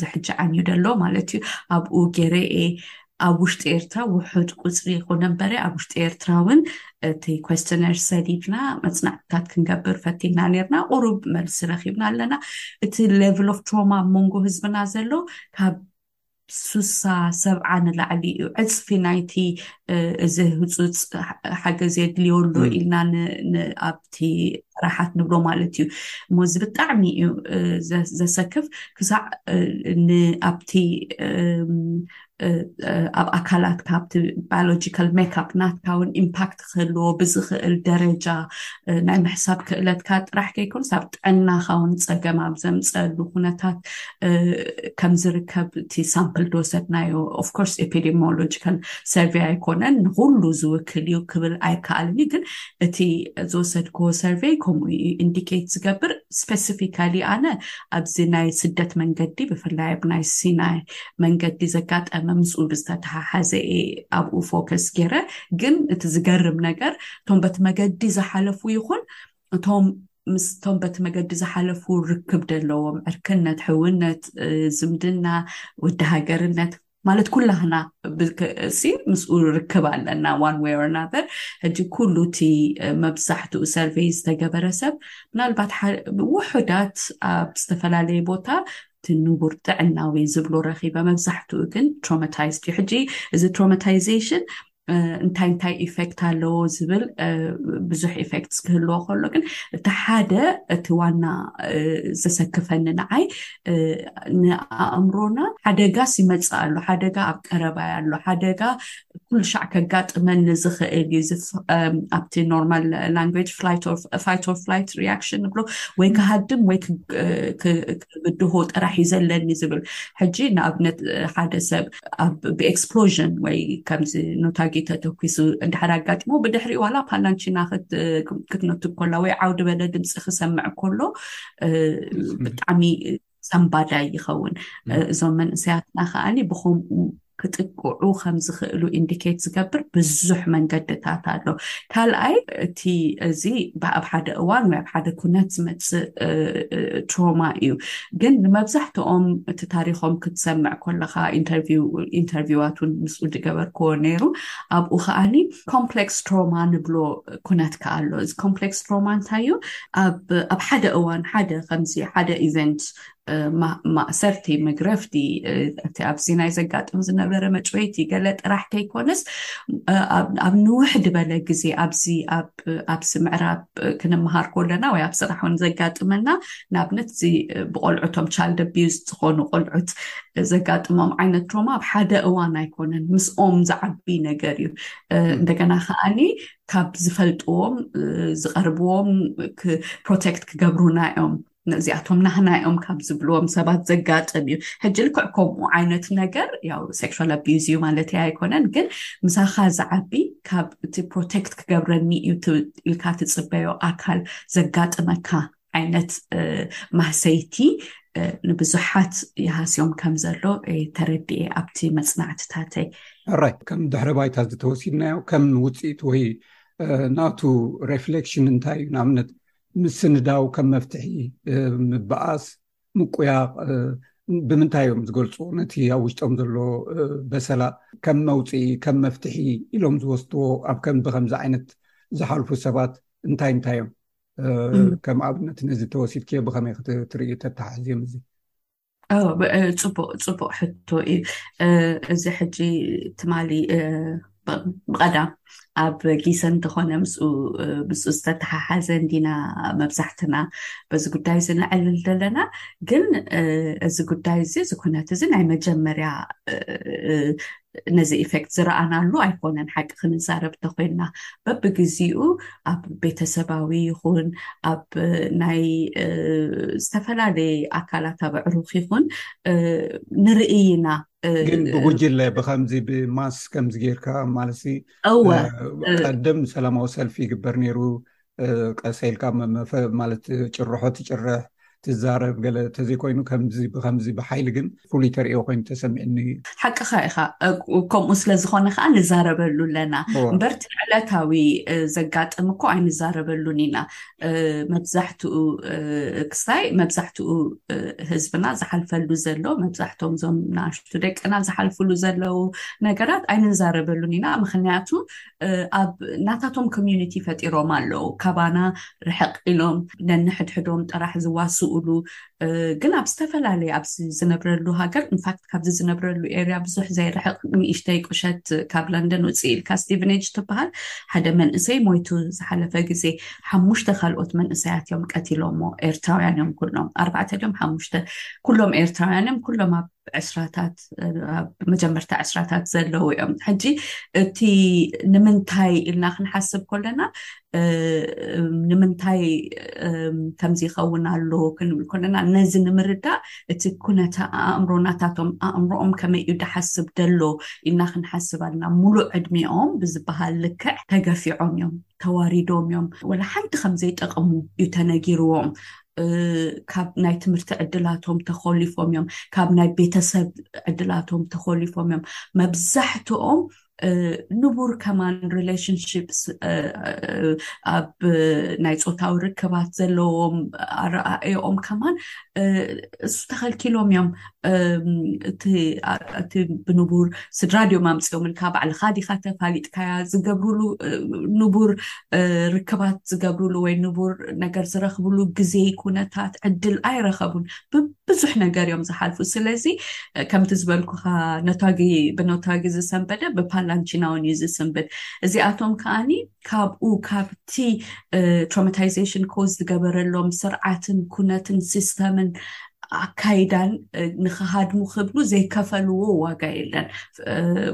ዝሕጂ ዓንዩ ደሎ ማለት እዩ ኣብኡ ገይረ እየ ኣብ ውሽጢ ኤርትራ ውሑድ ቁፅሪ ይኹነ እምበረ ኣብ ውሽጢ ኤርትራ እውን እቲ ኮስተነር ሰዲድና መፅናዕትታት ክንገብር ፈቲና ነርና ቁሩብ መልሲ ረኪብና ኣለና እቲ ሌቭል ኦፍ ትሮማ ኣብ መንጎ ህዝብና ዘሎ ካብ ስሳ ሰብዓ ንላዕሊ እዩ ዕፅፊ ናይቲ እዚ ህፁፅ ሓገዝ የድልዮ ኣሎ ኢልና ኣብቲ ራሓት ንብሎ ማለት እዩ እሞ እዚ ብጣዕሚ እዩ ዘሰክፍ ክሳዕ ንኣብቲ ኣብ ኣካላትካ ኣብቲ ባዮሎጂካል ሜካፕ ናትካ እውን ኢምፓክት ክህልዎ ብዝኽእል ደረጃ ናይ ምሕሳብ ክእለትካ ጥራሕ ከይኮንስ ኣብ ጥዕናኻ እውን ፀገም ኣብ ዘምፀሉ ኩነታት ከም ዝርከብ እቲ ሳምፕል ዝወሰድናዮ ኦፍኮርስ ኤፒዲሞሎጂካል ሰርቬይ ኣይኮነን ንኩሉ ዝውክል እዩ ክብል ኣይከኣልን እዩ ግን እቲ ዝወሰድክዎ ሰርቬይ ከምኡ እዩ ኢንዲኬት ዝገብር ስፔሲፊካሊ ኣነ ኣብዚ ናይ ስደት መንገዲ ብፍላይ ኣብ ናይ ሲናይ መንገዲ ዘጋጠመ ምስኡ ብዝተተሓሓዘ እየ ኣብኡ ፎከስ ገይረ ግን እቲ ዝገርም ነገር እቶም በቲ መገዲ ዝሓለፉ ይኹን እቶም ምስቶም በቲ መገዲ ዝሓለፉ ርክብ ደለዎም ዕርክነት ሕውነት ዝምድና ወዲ ሃገርነት ማለት ኩላህና ሲ ምስኡ ርክብ ኣለና ዋን ወይ ኦርናተር ሕጂ ኩሉ እቲ መብዛሕትኡ ሰርቨይ ዝተገበረ ሰብ ምናልባት ውሑዳት ኣብ ዝተፈላለየ ቦታ እቲ ንቡር ጥዕናዊ ዝብሎ ረኺበ መብዛሕትኡ ግን ትሮማታይዝድ እዩ ሕጂ እዚ ትሮማታይዜሽን እንታይ እንታይ ኢፌክት ኣለዎ ዝብል ብዙሕ ኢፌክት ክህልዎ ከሎ ግን እቲ ሓደ እቲ ዋና ዘሰክፈኒ ንዓይ ንኣእምሮና ሓደጋስ ይመፅእ ኣሎ ሓደጋ ኣብ ቀረባ ኣሎ ሓደጋ ኩሉ ሻዕ ከጋጥመኒ ዝኽእል እዩ ኣብቲ ኖርማል ላንጉጅ ፋይት ኦር ፍላይት ሪያክሽን ንብሎ ወይ ክሃድም ወይ ክብድሆ ጥራሕ እዩ ዘለኒ ዝብል ሕጂ ንኣብነት ሓደ ሰብ ብኤክስፕሎዥን ወይ ከምዚ ኖታጊ ተተኪሱ እንድሕር ኣጋጢሞ ብድሕሪ ዋላ ፓላንቺና ክትነቱ ኮላ ወይ ዓውዲ በለ ድምፂ ክሰምዕ ከሎ ብጣዕሚ ሰንባዳይ ይኸውን እዞም መንእሰያትና ከዓ ብከምኡ ክጥቅዑ ከም ዝኽእሉ ኢንዲኬት ዝገብር ብዙሕ መንገድታት ኣሎ ካልኣይ እቲ እዚ ኣብ ሓደ እዋን ወይ ኣብ ሓደ ኩነት ዝመፅእ ትሮማ እዩ ግን ንመብዛሕትኦም እቲ ታሪኮም ክትሰምዕ ኮለካ ኢንተርቪዋት ውን ምስ ዝገበርክዎ ነይሩ ኣብኡ ከዓኒ ኮምፕሌክስ ትሮማ ንብሎ ኩነት ከ ኣሎ እዚ ኮምፕሌክስ ትሮማ እንታይ እዩ ኣብ ሓደ እዋን ሓደ ከምዚ ሓደ ኢቨንት ማእሰርቲ መግረፍቲ እቲ ኣብ ሲናይ ዘጋጥም ዝነበረ መጭወይቲ ገለ ጥራሕ ከይኮነስ ኣብ ንውሕ ድበለ ግዜ ኣብዚ ኣብዚ ምዕራብ ክንምሃር ኮለና ወይ ኣብ ስራሕ ውን ዘጋጥመና ንኣብነት እዚ ብቆልዑቶም ቻልድ ኣቢዩዝ ዝኾኑ ቆልዑት ዘጋጥሞም ዓይነት ትሮማ ኣብ ሓደ እዋን ኣይኮነን ምስኦም ዝዓቢ ነገር እዩ እንደገና ከዓኒ ካብ ዝፈልጥዎም ዝቐርብዎም ፕሮቴክት ክገብሩና እዮም እዚኣቶም ናህና እዮም ካብ ዝብልዎም ሰባት ዘጋጥም እዩ ሕጂ ልክዕ ከምኡ ዓይነት ነገር ያው ሴክል ኣቢዝ እዩ ማለት እያ ኣይኮነን ግን ምሳኻ ዝዓቢ ካብ እቲ ፕሮቴክት ክገብረኒ እዩ ኢልካ ትፅበዮ ኣካል ዘጋጥመካ ዓይነት ማህሰይቲ ንብዙሓት ይሃስዮም ከም ዘሎ ተረድኤ ኣብቲ መፅናዕትታተይ ራይ ከም ድሕረ ባይታ ዝተወሲድናዮ ከም ውፅኢት ወይ ናቱ ሬፍሌክሽን እንታይ እዩ ንኣብነት ምስንዳው ከም መፍትሒ ምበኣስ ምቁያቕ ብምንታይ እዮም ዝገልፁ ነቲ ኣብ ውሽጦም ዘሎ በሰላ ከም መውፅኢ ከም መፍትሒ ኢሎም ዝወስድዎ ኣብ ከም ብከምዚ ዓይነት ዝሓልፉ ሰባት እንታይ እንታይ እዮም ከም ኣብነት ነዚ ተወሲድክዮ ብከመይ ክትርእዩ ተተሓሕዝዮም እዚ ፅቡቅ ፅቡቅ ሕቶ እዩ እዚ ሕጂ ትማሊ ብቀዳም ኣብ ጊሰ እንተኾነ ምስኡ ምስኡ ዝተተሓሓዘ እንዲና መብዛሕትና በዚ ጉዳይ እዚ ንዕልል ዘለና ግን እዚ ጉዳይ እዚ እዚ ኩነት እዚ ናይ መጀመርያ ነዚ ኢፌክት ዝረኣናሉ ኣይኮነን ሓቂ ክንዛረብ እንተኮይንና በብግዜኡ ኣብ ቤተሰባዊ ይኹን ኣብ ናይ ዝተፈላለየ ኣካላት ኣብ ኣዕሩኽ ይኹን ንርእይና ግን ብጉጅለ ብከምዚ ብማስ ከምዚ ጌርካ ማለት እወ ቀደም ሰላማዊ ሰልፊ ይግበር ነይሩ ቀሰ ኢልካ መመፈ ማለት ጭርሖ ትጭርሕ ትዛረብ ገለ ተዘይኮይኑ ከምዚ ብከምዚ ብሓይሊ ግን ፍሉይ ተርእዮ ኮይኑ ተሰሚዕኒ እዩ ሓቅኻ ኢኻ ከምኡ ስለ ዝኾነ ከዓ ንዛረበሉ ኣለና እምበር ዕለታዊ ዘጋጥም እኮ ኣይንዛረበሉን ኢና መብዛሕትኡ ክስታይ መብዛሕትኡ ህዝብና ዝሓልፈሉ ዘሎ መብዛሕቶም እዞም ንኣሽቱ ደቅና ዝሓልፍሉ ዘለው ነገራት ኣይንዛረበሉን ኢና ምክንያቱ ኣብ ናታቶም ኮሚኒቲ ፈጢሮም ኣለው ካባና ርሕቅ ኢሎም ነንሕድሕዶም ጥራሕ ዝዋስእሉ ግን ኣብ ዝተፈላለዩ ኣብ ዝነብረሉ ሃገር ንፋክት ካብዚ ዝነብረሉ ኤርያ ብዙሕ ዘይርሕቅ ንእሽተይ ቁሸት ካብ ለንደን ውፅእ ኢልካ ስቲቨኔጅ ትበሃል ሓደ መንእሰይ ሞይቱ ዝሓለፈ ግዜ ሓሙሽተ ካልኦት መንእሰያት እዮም ቀቲሎሞ ኤርትራውያን እዮም ኩሎም ኣርባዕተ ድም ሓሙሽተ ኩሎም ኤርትራውያን እዮም ኩሎም ኣብ ዕስራታት ኣብ መጀመርታ ዕስራታት ዘለዉ እዮም ሕጂ እቲ ንምንታይ ኢልና ክንሓስብ ኮለና ንምንታይ ከምዚ ይኸውን ኣሎ ክንብል ኮለና ነዚ ንምርዳእ እቲ ኩነተ ኣእምሮ ናታቶም ኣእምሮኦም ከመይ እዩ ድሓስብ ደሎ ኢልና ክንሓስብ ኣለና ሙሉእ ዕድሜኦም ብዝበሃል ልክዕ ተገፊዖም እዮም ተዋሪዶም እዮም ወላ ሓንቲ ከምዘይጠቐሙ እዩ ተነጊርዎም ካብ ናይ ትምህርቲ ዕድላቶም ተኮሊፎም እዮም ካብ ናይ ቤተሰብ ዕድላቶም ተኮሊፎም እዮም መብዛሕትኦም ንቡር ከማን ሪሌሽንሽፕስ ኣብ ናይ ፆታዊ ርክባት ዘለዎም ኣረኣኦም ከማን እሱ ተኸልኪሎም እዮም እቲ ብንቡር ስድራ ድዮም ኣምፅኦምልካ ባዕልካ ዲካ ተፋሊጥካያ ዝገብርሉ ንቡር ርክባት ዝገብርሉ ወይ ንቡር ነገር ዝረክብሉ ግዜ ኩነታት ዕድል ኣይረከቡን ብብዙሕ ነገር እዮም ዝሓልፉ ስለዚ ከምቲ ዝበልኩካ ነታጊ ብነታጊ ዝሰንበደ ብፓላንቺናውን እዩ ዝስንብድ እዚኣቶም ከዓኒ ካብኡ ካብቲ ትሮማታይዜሽን ኮዝ ዝገበረሎም ስርዓትን ኩነትን ሲስተምን ኣካይዳን ንክሃድሙ ክብሉ ዘይከፈልዎ ዋጋ የለን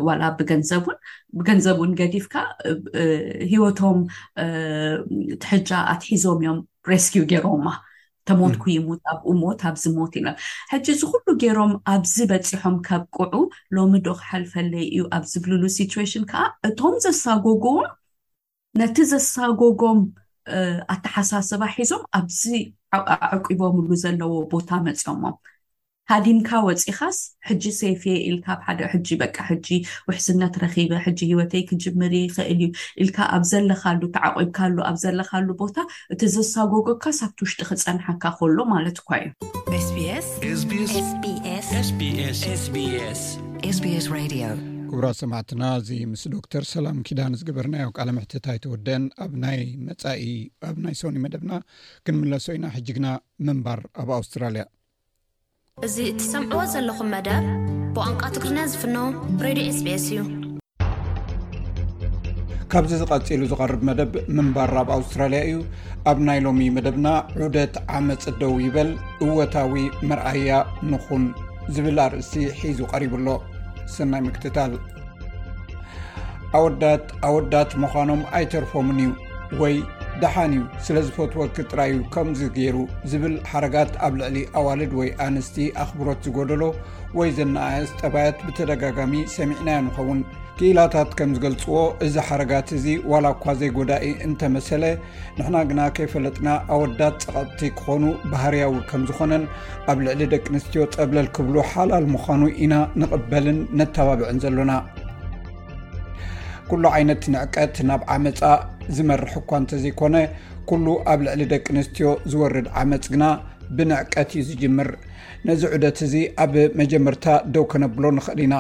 ዋላ ብገንዘቡን ብገንዘቡን ገዲፍካ ሂወቶም ትሕጃ ኣትሒዞም እዮም ሬስኪው ገይሮማ ተሞትኩ ይሙት ኣብኡ ሞት ኣብዚ ሞት ኢሎም ሕጂ እዚ ኩሉ ገይሮም ኣብዚ በጺሖም ከብቅዑ ሎሚ ዶ ክሓልፈለይ እዩ ኣብ ዝብልሉ ሲትዌሽን ከዓ እቶም ዘሳጎጉዎም ነቲ ዘሳጎጎም ኣተሓሳስባ ሒዞም ኣብዚ ኣዕቂቦምሉ ዘለዎ ቦታ መፅኦሞም ሃዲምካ ወጺኻስ ሕጂ ሴፍየ ኢልካ ኣብ ሓደ ሕጂ በቃ ሕጂ ውሕስነት ረኺበ ሕጂ ሂወተይ ክጅምር ይኽእል እዩ ኢልካ ኣብ ዘለኻሉ ተዓቂብካሉ ኣብ ዘለኻሉ ቦታ እቲ ዘሳጎጎካስ ኣብቲ ውሽጢ ክጸንሓካ ኮሎ ማለት እኳ እዩ። SBS SBS SBS SBS SBS SBS Radio ክቡራት ሰማዕትና እዚ ምስ ዶክተር ሰላም ኪዳን ዝገበርናዮ ቃል ምሕትት ኣይተወደን ኣብ ናይ መፃኢ ኣብ ናይ ሶኒ መደብና ክንምለሶ ኢና ሕጂ ግና ምንባር ኣብ ኣውስትራልያ እዚ እትሰምዕዎ ዘለኹም መደብ ብቋንቋ ትግርኛ ዝፍኖ ሬድዮ ስቤስ እዩ ካብዚ ዝቐፂሉ ዝቐርብ መደብ ምንባር ራብ ኣውስትራልያ እዩ ኣብ ናይ ሎሚ መደብና ዑደት ዓመፅ ደው ይበል እወታዊ መርኣያ ንኹን ዝብል ኣርእሲ ሒዙ ቀሪቡ ኣሎ ሰናይ ምክትታል ኣወዳት ኣወዳት ምዃኖም ኣይተርፎምን እዩ ወይ ደሓን እዩ ስለ ዝፈትወኪ ጥራይ እዩ ከምዚ ገይሩ ዝብል ሓረጋት ኣብ ልዕሊ ኣዋልድ ወይ ኣንስቲ ኣኽብሮት ዝጎደሎ ወይ ዘነኣእስ ጠባያት ብተደጋጋሚ ሰሚዕናዮ ንኸውን ክኢላታት ከም ዝገልፅዎ እዚ ሓረጋት እዚ ዋላ እኳ ዘይጎዳኢ እንተመሰለ ንሕና ግና ከይፈለጥና ኣወዳት ፀቐጥቲ ክኾኑ ባህርያዊ ከም ዝኾነን ኣብ ልዕሊ ደቂ ኣንስትዮ ፀብለል ክብሉ ሓላል ምዃኑ ኢና ንቕበልን ነተባብዕን ዘሎና ኩሉ ዓይነት ንዕቀት ናብ ዓመፃ ዝመርሕ እኳ እንተዘይኮነ ኩሉ ኣብ ልዕሊ ደቂ ኣንስትዮ ዝወርድ ዓመፅ ግና ብንዕቀት እዩ ዝጅምር ነዚ ዑደት እዚ ኣብ መጀመርታ ደው ከነብሎ ንኽእል ኢና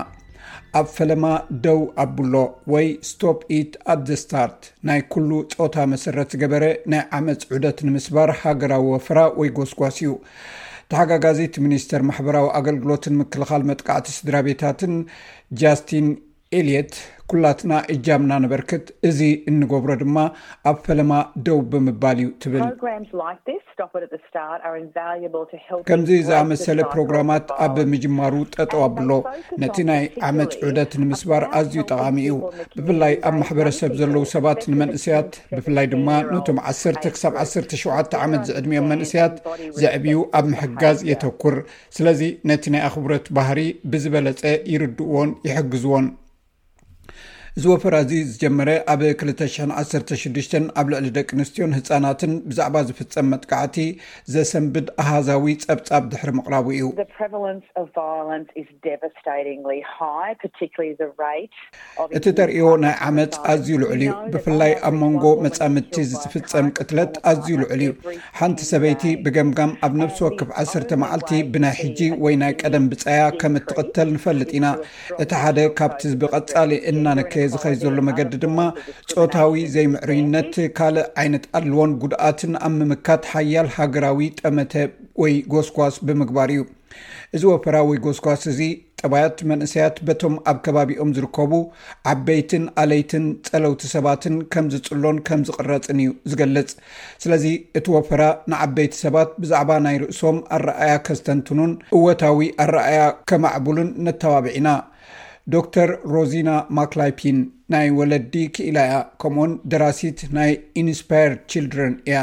ኣብ ፈለማ ደው ኣብሎ ወይ ስቶፕ ኢት ኣብ ዘ ስታርት ናይ ኩሉ ፆታ መሰረት ዝገበረ ናይ ዓመፅ ዑደት ንምስባር ሃገራዊ ወፈራ ወይ ጎስጓስ እዩ ተሓጋጋዚት ሚኒስተር ማሕበራዊ ኣገልግሎትን ምክልኻል መጥቃዕቲ ስድራ ቤታትን ጃስቲን ኤልየት ኩላትና እጃምና ነበርክት፣ እዚ እንገብሮ ድማ ኣብ ፈለማ ደው ብምባል እዩ ትብል። ከምዚ ዝኣመሰለ ፕሮግራማት ኣብ ምጅማሩ ጠጠው ኣብሎ፣ ነቲ ናይ ዓመፅ ዑደት ንምስባር ኣዝዩ ጠቓሚ እዩ፣ ብፍላይ ኣብ ማሕበረሰብ ዘለዉ ሰባት ንመንእሰያት ብፍላይ ድማ ነቶም ዓሰርተ ክሳብ ዓሰርተ ሸውዓተ ዓመት ዝዕድሚኦም መንእሰያት ዘዕብዩ ኣብ ምሕጋዝ የተኩር። ስለዚ ነቲ ናይ ኣኽብሮት ባህሪ ብዝበለፀ ይርድእዎን ይሕግዝዎን። እዚ ወፈራ እዚ ዝጀመረ ኣብ 216 ኣብ ልዕሊ ደቂ ኣንስትዮን ህፃናትን ብዛዕባ ዝፍፀም መጥቃዕቲ ዘሰንብድ ኣሃዛዊ ፀብፃብ ድሕሪ ምቕራቡ እዩ። እቲ ተርእዮ ናይ ዓመጽ ኣዝዩ ልዑል እዩ፣ ብፍላይ ኣብ መንጎ መጻምድቲ ዝፍጸም ቅትለት ኣዝዩ ልዑል እዩ። ሓንቲ ሰበይቲ ብገምጋም ኣብ ነብሲ ወክፍ ዓሰርተ መዓልቲ ብናይ ሕጂ ወይ ናይ ቀደም ብጻያ ከም እትቕተል ንፈልጥ ኢና። እቲ ሓደ ካብቲ ብቐጻሊ እናነከየ ዝኸይ ዘሎ መገዲ ድማ ጾታዊ ዘይምዕሩይነት ካልእ ዓይነት ኣድልዎን ጉድኣትን ኣብ ምምካት ሓያል ሃገራዊ ጠመተ ወይ ጎስጓስ ብምግባር እዩ። እዚ ወፈራዊ ጎስጓስ እዚ ጠባያት መንእሰያት በቶም ኣብ ከባቢኦም ዝርከቡ ዓበይትን ኣለይትን ጸለውቲ ሰባትን ከም ዝጽሎን ከም ዝቕረጽን እዩ ዝገልጽ ስለዚ እቲ ወፈራ ንዓበይቲ ሰባት ብዛዕባ ናይ ርእሶም ኣረኣያ ከስተንትኑን እወታዊ ኣረኣያ ከማዕቡሉን ነተባብዒና ዶክተር ሮዚና ማክላይፒን ናይ ወለዲ ክኢላ እያ ከምኡኡን ደራሲት ናይ ኢንስፓየርድ ችልድረን እያ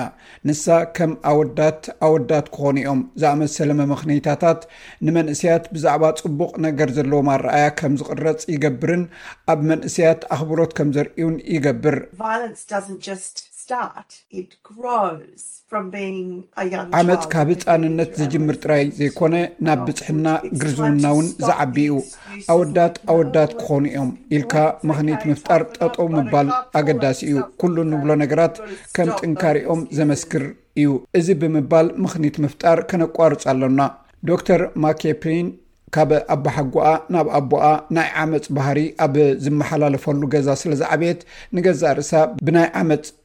ንሳ ከም ኣወዳት ኣወዳት ክኾኑ እዮም ዝኣመሰለ መመኽነይታታት ንመንእሰያት ብዛዕባ ጽቡቕ ነገር ዘለዎም ኣረኣያ ከም ዝቕረጽ ይገብርን ኣብ መንእሰያት ኣኽብሮት ከም ዘርእዩን ይገብር። ዓመጽ ካብ ህጻንነት ዝጅምር ጥራይ ዘይኮነ ናብ ብጽሕና ግርዝውና'ውን ዝዓቢ እዩ። ኣወዳት ኣወዳት ክኾኑ እዮም ኢልካ ምኽኒት ምፍጣር ጠጠው ምባል ኣገዳሲ እዩ ኩሉ እንብሎ ነገራት ከም ጥንካሪኦም ዘመስክር እዩ እዚ ብምባል ምኽኒት ምፍጣር ከነቋርፅ ኣሎና ዶክተር ማኬፕሪን ካብ ኣባሓጎኣ ናብ ኣቦኣ ናይ ዓመፅ ባህሪ ኣብ ዝመሓላለፈሉ ገዛ ስለ ዝዓበየት ንገዛእ ርእሳ ብናይ ዓመፅ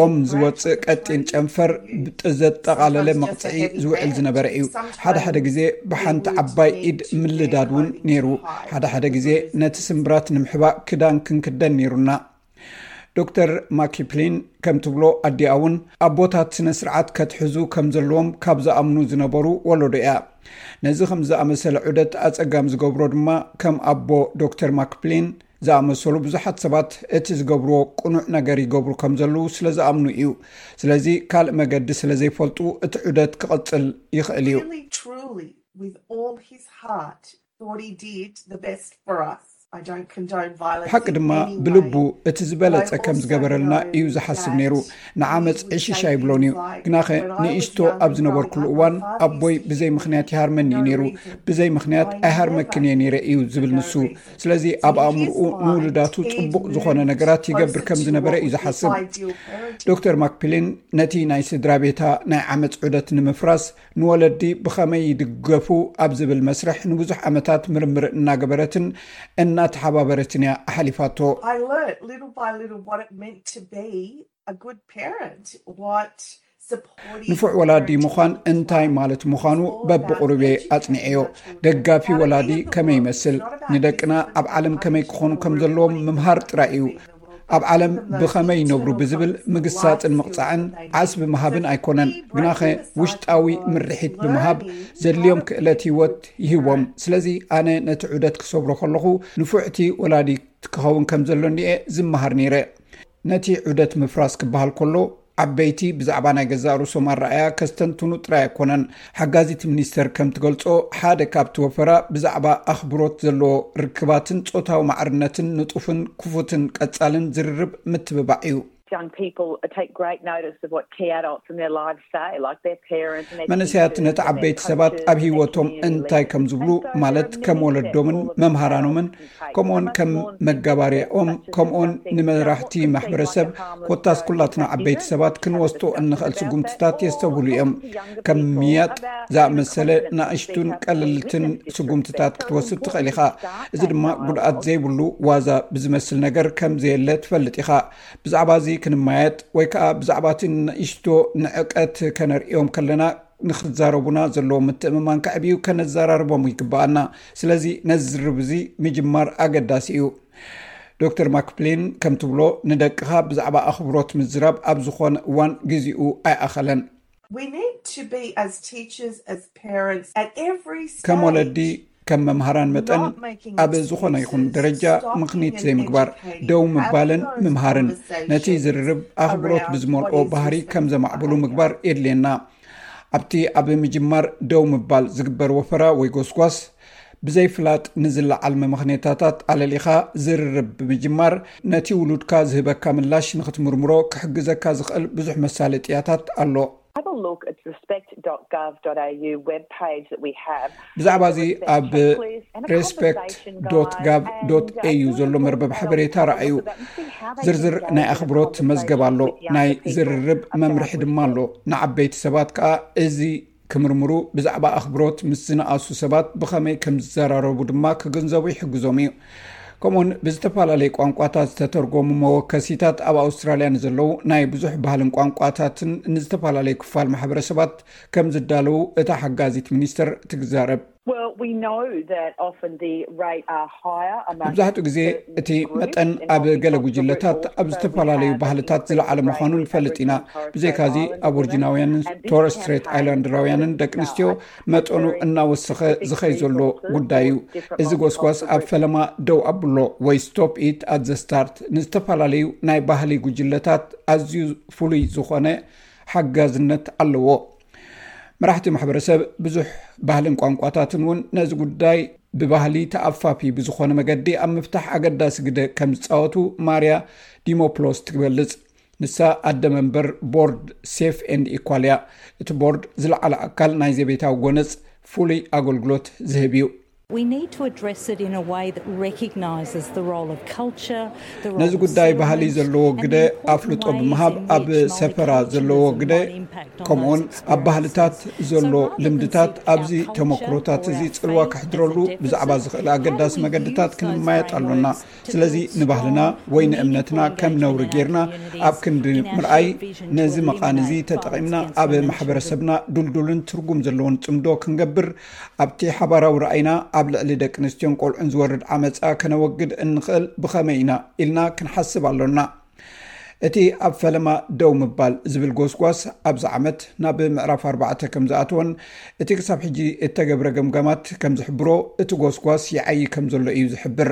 ኦም ዝወፅእ ቀጢን ጨንፈር ብጥዘጠቓለለ መቕፅዒ ዝውዕል ዝነበረ እዩ ሓደ ሓደ ግዜ ብሓንቲ ዓባይ ኢድ ምልዳድ እውን ነይሩ ሓደ ሓደ ግዜ ነቲ ስምብራት ንምሕባእ ክዳን ክንክደን ነይሩና ዶክተር ማኪፕሊን ከም ትብሎ ኣዲኣ እውን ኣቦታት ስነ ስርዓት ከትሕዙ ከም ዘለዎም ካብ ዝኣምኑ ዝነበሩ ወለዶ እያ ነዚ ከም ዝኣመሰለ ዑደት ኣፀጋም ዝገብሮ ድማ ከም ኣቦ ዶክተር ማክፕሊን ዝኣመሰሉ ብዙሓት ሰባት እቲ ዝገብርዎ ቅኑዕ ነገር ይገብሩ ከም ዘለዉ ስለ ዝኣምኑ እዩ። ስለዚ ካልእ መገዲ ስለ ዘይፈልጡ እቲ ዑደት ክቕጽል ይኽእል እዩ። ብሓቂ ድማ ብልቡ እቲ ዝበለጸ ከም ዝገበረልና እዩ ዝሓስብ ነይሩ። ንዓመጽ ዕሽሽ ኣይብሎን እዩ። ግናኸ ንእሽቶ ኣብ ዝነበርኩሉ እዋን ኣቦይ ብዘይ ምኽንያት ይሃርመኒ እዩ ነይሩ። ብዘይ ምኽንያት ኣይሃርመክን እየ ነይረ እዩ ዝብል ንሱ። ስለዚ ኣብ ኣእምርኡ ንውሉዳቱ ፅቡቅ ዝኮነ ነገራት ይገብር ከም ዝነበረ እዩ ዝሓስብ ዶክተር ማክፕሊን ነቲ ናይ ስድራ ቤታ ናይ ዓመፅ ዑደት ንምፍራስ ንወለዲ ብከመይ ይድገፉ ኣብ ዝብል መስርሕ ንብዙሕ ዓመታት ምርምር እናገበረትን እናተሓባበረትን እያ ኣሓሊፋቶ ንፉዕ ወላዲ ምዃን እንታይ ማለት ምዃኑ በብቕሩብ እየ ኣፅኒዐዮ። ደጋፊ ወላዲ ከመይ ይመስል? ንደቅና ኣብ ዓለም ከመይ ክኾኑ ከም ዘለዎም ምምሃር ጥራይ እዩ። ኣብ ዓለም ብኸመይ ይነብሩ ብዝብል ምግሳፅን ምቕፃዕን ዓስቢ ምሃብን ኣይኮነን። ግናኸ ውሽጣዊ ምርሒት ብምሃብ ዘድልዮም ክእለት ህይወት ይህቦም። ስለዚ ኣነ ነቲ ዑደት ክሰግሮ ከለኹ ንፉዕቲ ወላዲት ክኸውን ከም ዘሎኒ እየ ዝመሃር ነይረ። ነቲ ዑደት ምፍራስ ክበሃል ከሎ ዓበይቲ ብዛዕባ ናይ ገዛእ ርእሶም ኣረኣያ ከስተንትኑ ጥራይ ኣይኮነን። ሓጋዚት ሚኒስተር ከም ትገልጾ ሓደ ካብቲ ወፈራ ብዛዕባ ኣኽብሮት ዘለዎ ርክባትን ጾታዊ ማዕርነትን ንጡፍን ክፉትን ቀጻልን ዝርርብ ምትብባዕ እዩ። መንእሰያት ነቲ ዓበይቲ ሰባት ኣብ ህይወቶም እንታይ ከም ዝብሉ ማለት ከም ወለዶምን መምሃራኖምን ከምኡውን ከም መጋባርያ ኦም ከምኡውን ንመራሕቲ ማሕበረሰብ ኮታስ ኩላትና ዓበይቲ ሰባት ክንወስቶ እንኽእል ስጉምትታት የስተብህሉ እዮም ከም ምያጥ ዝኣመሰለ ናእሽቱን ቀልልትን ስጉምትታት ክትወስድ ትኽእል ኢኻ እዚ ድማ ጉድኣት ዘይብሉ ዋዛ ብዝመስል ነገር ከምዘየለ ትፈልጥ ኢኻ ብዛዕባ እዚ ክንማየጥ ወይ ከዓ ብዛዕባ እቲ ንእሽቶ ንዕቀት ከነርእዮም ከለና ንክዛረቡና ዘለዎም ምትእምማን ከዕብዩ ከነዘራርቦም ይግበኣና። ስለዚ ነዚ ዝርርብ እዚ ምጅማር ኣገዳሲ እዩ። ዶክተር ማክፕሊን ከም ትብሎ ንደቅኻ ብዛዕባ ኣኽብሮት ምዝራብ ኣብ ዝኾነ እዋን ግዜኡ ኣይኣኸለን። ከም ወለዲ ከም መምሃራን መጠን ኣብ ዝኾነ ይኹን ደረጃ ምኽኒት ዘይምግባር ደው ምባልን ምምሃርን ነቲ ዝርርብ ኣኽብሮት ብዝመልኦ ባህሪ ከም ዘማዕብሉ ምግባር የድልየና ኣብቲ ኣብ ምጅማር ደው ምባል ዝግበር ወፈራ ወይ ጎስጓስ ብዘይፍላጥ ንዝለዓል መምኽኔታታት ኣለሊኻ ዝርርብ ብምጅማር ነቲ ውሉድካ ዝህበካ ምላሽ ንክትምርምሮ ክሕግዘካ ዝኽእል ብዙሕ መሳለጥያታት ኣሎ Have a look at respect.gov.au web page that we have. ብዛዕባ እዚ ኣብ respect.gov.au ዘሎ መርበብ ሓበሬታ ረኣዩ። ዝርዝር ናይ ኣኽብሮት መዝገብ ኣሎ፣ ናይ ዝርርብ መምርሒ ድማ ኣሎ። ንዓበይቲ ሰባት ከኣ እዚ ክምርምሩ ብዛዕባ ኣኽብሮት ምስ ዝነኣሱ ሰባት ብኸመይ ከም ዝዘራረቡ ድማ ክግንዘቡ ይሕግዞም እዩ። ከምኡውን ብዝተፈላለዩ ቋንቋታት ዝተተርጎሙ መወከሲታት ኣብ ኣውስትራልያ ንዘለዉ ናይ ብዙሕ ባህልን ቋንቋታትን ንዝተፈላለዩ ክፋል ማሕበረሰባት ከም ዝዳለዉ እታ ሓጋዚት ሚኒስተር ትግዛረብ መብዛሕትኡ ግዜ እቲ መጠን ኣብ ገለ ጉጅለታት ኣብ ዝተፈላለዩ ባህልታት ዝለዓለ ምዃኑ ንፈልጥ ኢና ብዘይካዚ ኣብ ኦርጅናውያንን ቶረስትሬት ኣይላንድራውያንን ደቂ ኣንስትዮ መጠኑ እናወሰኸ ዝኸይ ዘሎ ጉዳይ እዩ እዚ ጎስጓስ ኣብ ፈለማ ደው ኣብሎ ወይ ስቶፕ ኢት ኣት ዘ ስታርት ንዝተፈላለዩ ናይ ባህሊ ጉጅለታት ኣዝዩ ፍሉይ ዝኾነ ሓጋዝነት ኣለዎ መራሕቲ ማሕበረሰብ ብዙሕ ባህልን ቋንቋታትን እውን ነዚ ጉዳይ ብባህሊ ተኣፋፊ ብዝኾነ መገዲ ኣብ ምፍታሕ ኣገዳሲ ግደ ከም ዝፃወቱ ማርያ ዲሞፕሎስ ትግበልፅ ንሳ ኣደ መንበር ቦርድ ሴፍ ኤንድ ኢኳል እያ። እቲ ቦርድ ዝለዓለ ኣካል ናይ ዘቤታዊ ጎነጽ ፍሉይ ኣገልግሎት ዝህብ እዩ። ነዚ ጉዳይ ባህሊ ዘለዎ ግደ ኣፍልጦ ብምሃብ ኣብ ሰፈራ ዘለዎ ግደ ከምኡውን ኣብ ባህልታት ዘሎ ልምድታት ኣብዚ ተመክሮታት እዚ ፅልዋ ክሕድረሉ ብዛዕባ ዝኽእል ኣገዳሲ መገድታት ክንማየጥ ኣሎና። ስለዚ ንባህልና ወይ ንእምነትና ከም ነውሪ ጌርና ኣብ ክንዲ ምርኣይ ነዚ መቓን እዚ ተጠቒምና ኣብ ማሕበረሰብና ዱልዱልን ትርጉም ዘለዎን ፅምዶ ክንገብር ኣብቲ ሓባራዊ ረኣይና ኣብ ልዕሊ ደቂ ኣንስትዮን ቆልዑን ዝወርድ ዓመፃ ከነወግድ እንኽእል ብኸመይ ኢና ኢልና ክንሓስብ ኣሎና እቲ ኣብ ፈለማ ደው ምባል ዝብል ጎስጓስ ኣብዚ ዓመት ናብ ምዕራፍ ኣርባዕተ ከም ዝኣተወን እቲ ክሳብ ሕጂ እተገብረ ገምጋማት ከም ዝሕብሮ እቲ ጎስጓስ ይዓዪ ከም ዘሎ እዩ ዝሕብር።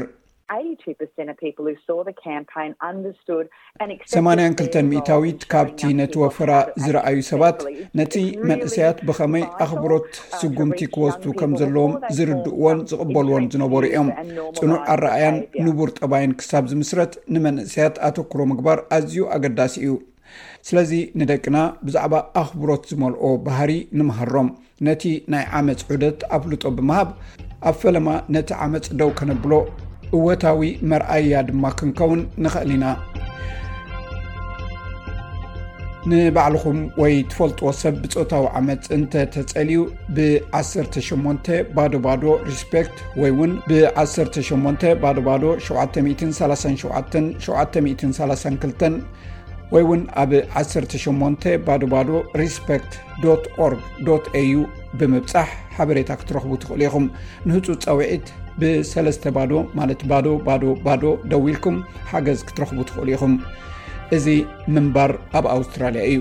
ሰማንያን ክልተን ሚእታዊት ካብቲ ነቲ ወፈራ ዝረኣዩ ሰባት ነቲ መንእሰያት ብኸመይ ኣኽብሮት ስጉምቲ ክወስዱ ከም ዘለዎም ዝርድእዎን ዝቕበልዎን ዝነበሩ እዮም። ጽኑዕ ኣረኣያን ንቡር ጠባይን ክሳብ ዝምስረት ንመንእሰያት ኣተኩሮ ምግባር ኣዝዩ ኣገዳሲ እዩ። ስለዚ ንደቅና ብዛዕባ ኣኽብሮት ዝመልኦ ባህሪ ንምሃሮም። ነቲ ናይ ዓመጽ ዑደት ኣፍልጦ ብምሃብ ኣብ ፈለማ ነቲ ዓመጽ ደው ከነብሎ እወታዊ መርኣያ ድማ ክንከውን ንኸእል ኢና። ንባዕልኹም ወይ ትፈልጥዎ ሰብ ብፆታዊ ዓመፅ እንተተፀልዩ ብ18 ባዶ ባዶ ሪስፔክት ወይ እውን ብ18 ባዶ ባዶ 737732 ወይ እውን ኣብ 18 ባዶ ባዶ ሪስፐክት ኦርግ au ብምብፃሕ ሓበሬታ ክትረኽቡ ትኽእሉ ኢኹም ንህፁፅ ፀውዒት ብሰለስተ ባዶ ማለት ባዶ ባዶ ባዶ ደው ኢልኩም ሓገዝ ክትረኽቡ ትኽእሉ ኢኹም እዚ ምንባር ኣብ ኣውስትራልያ እዩ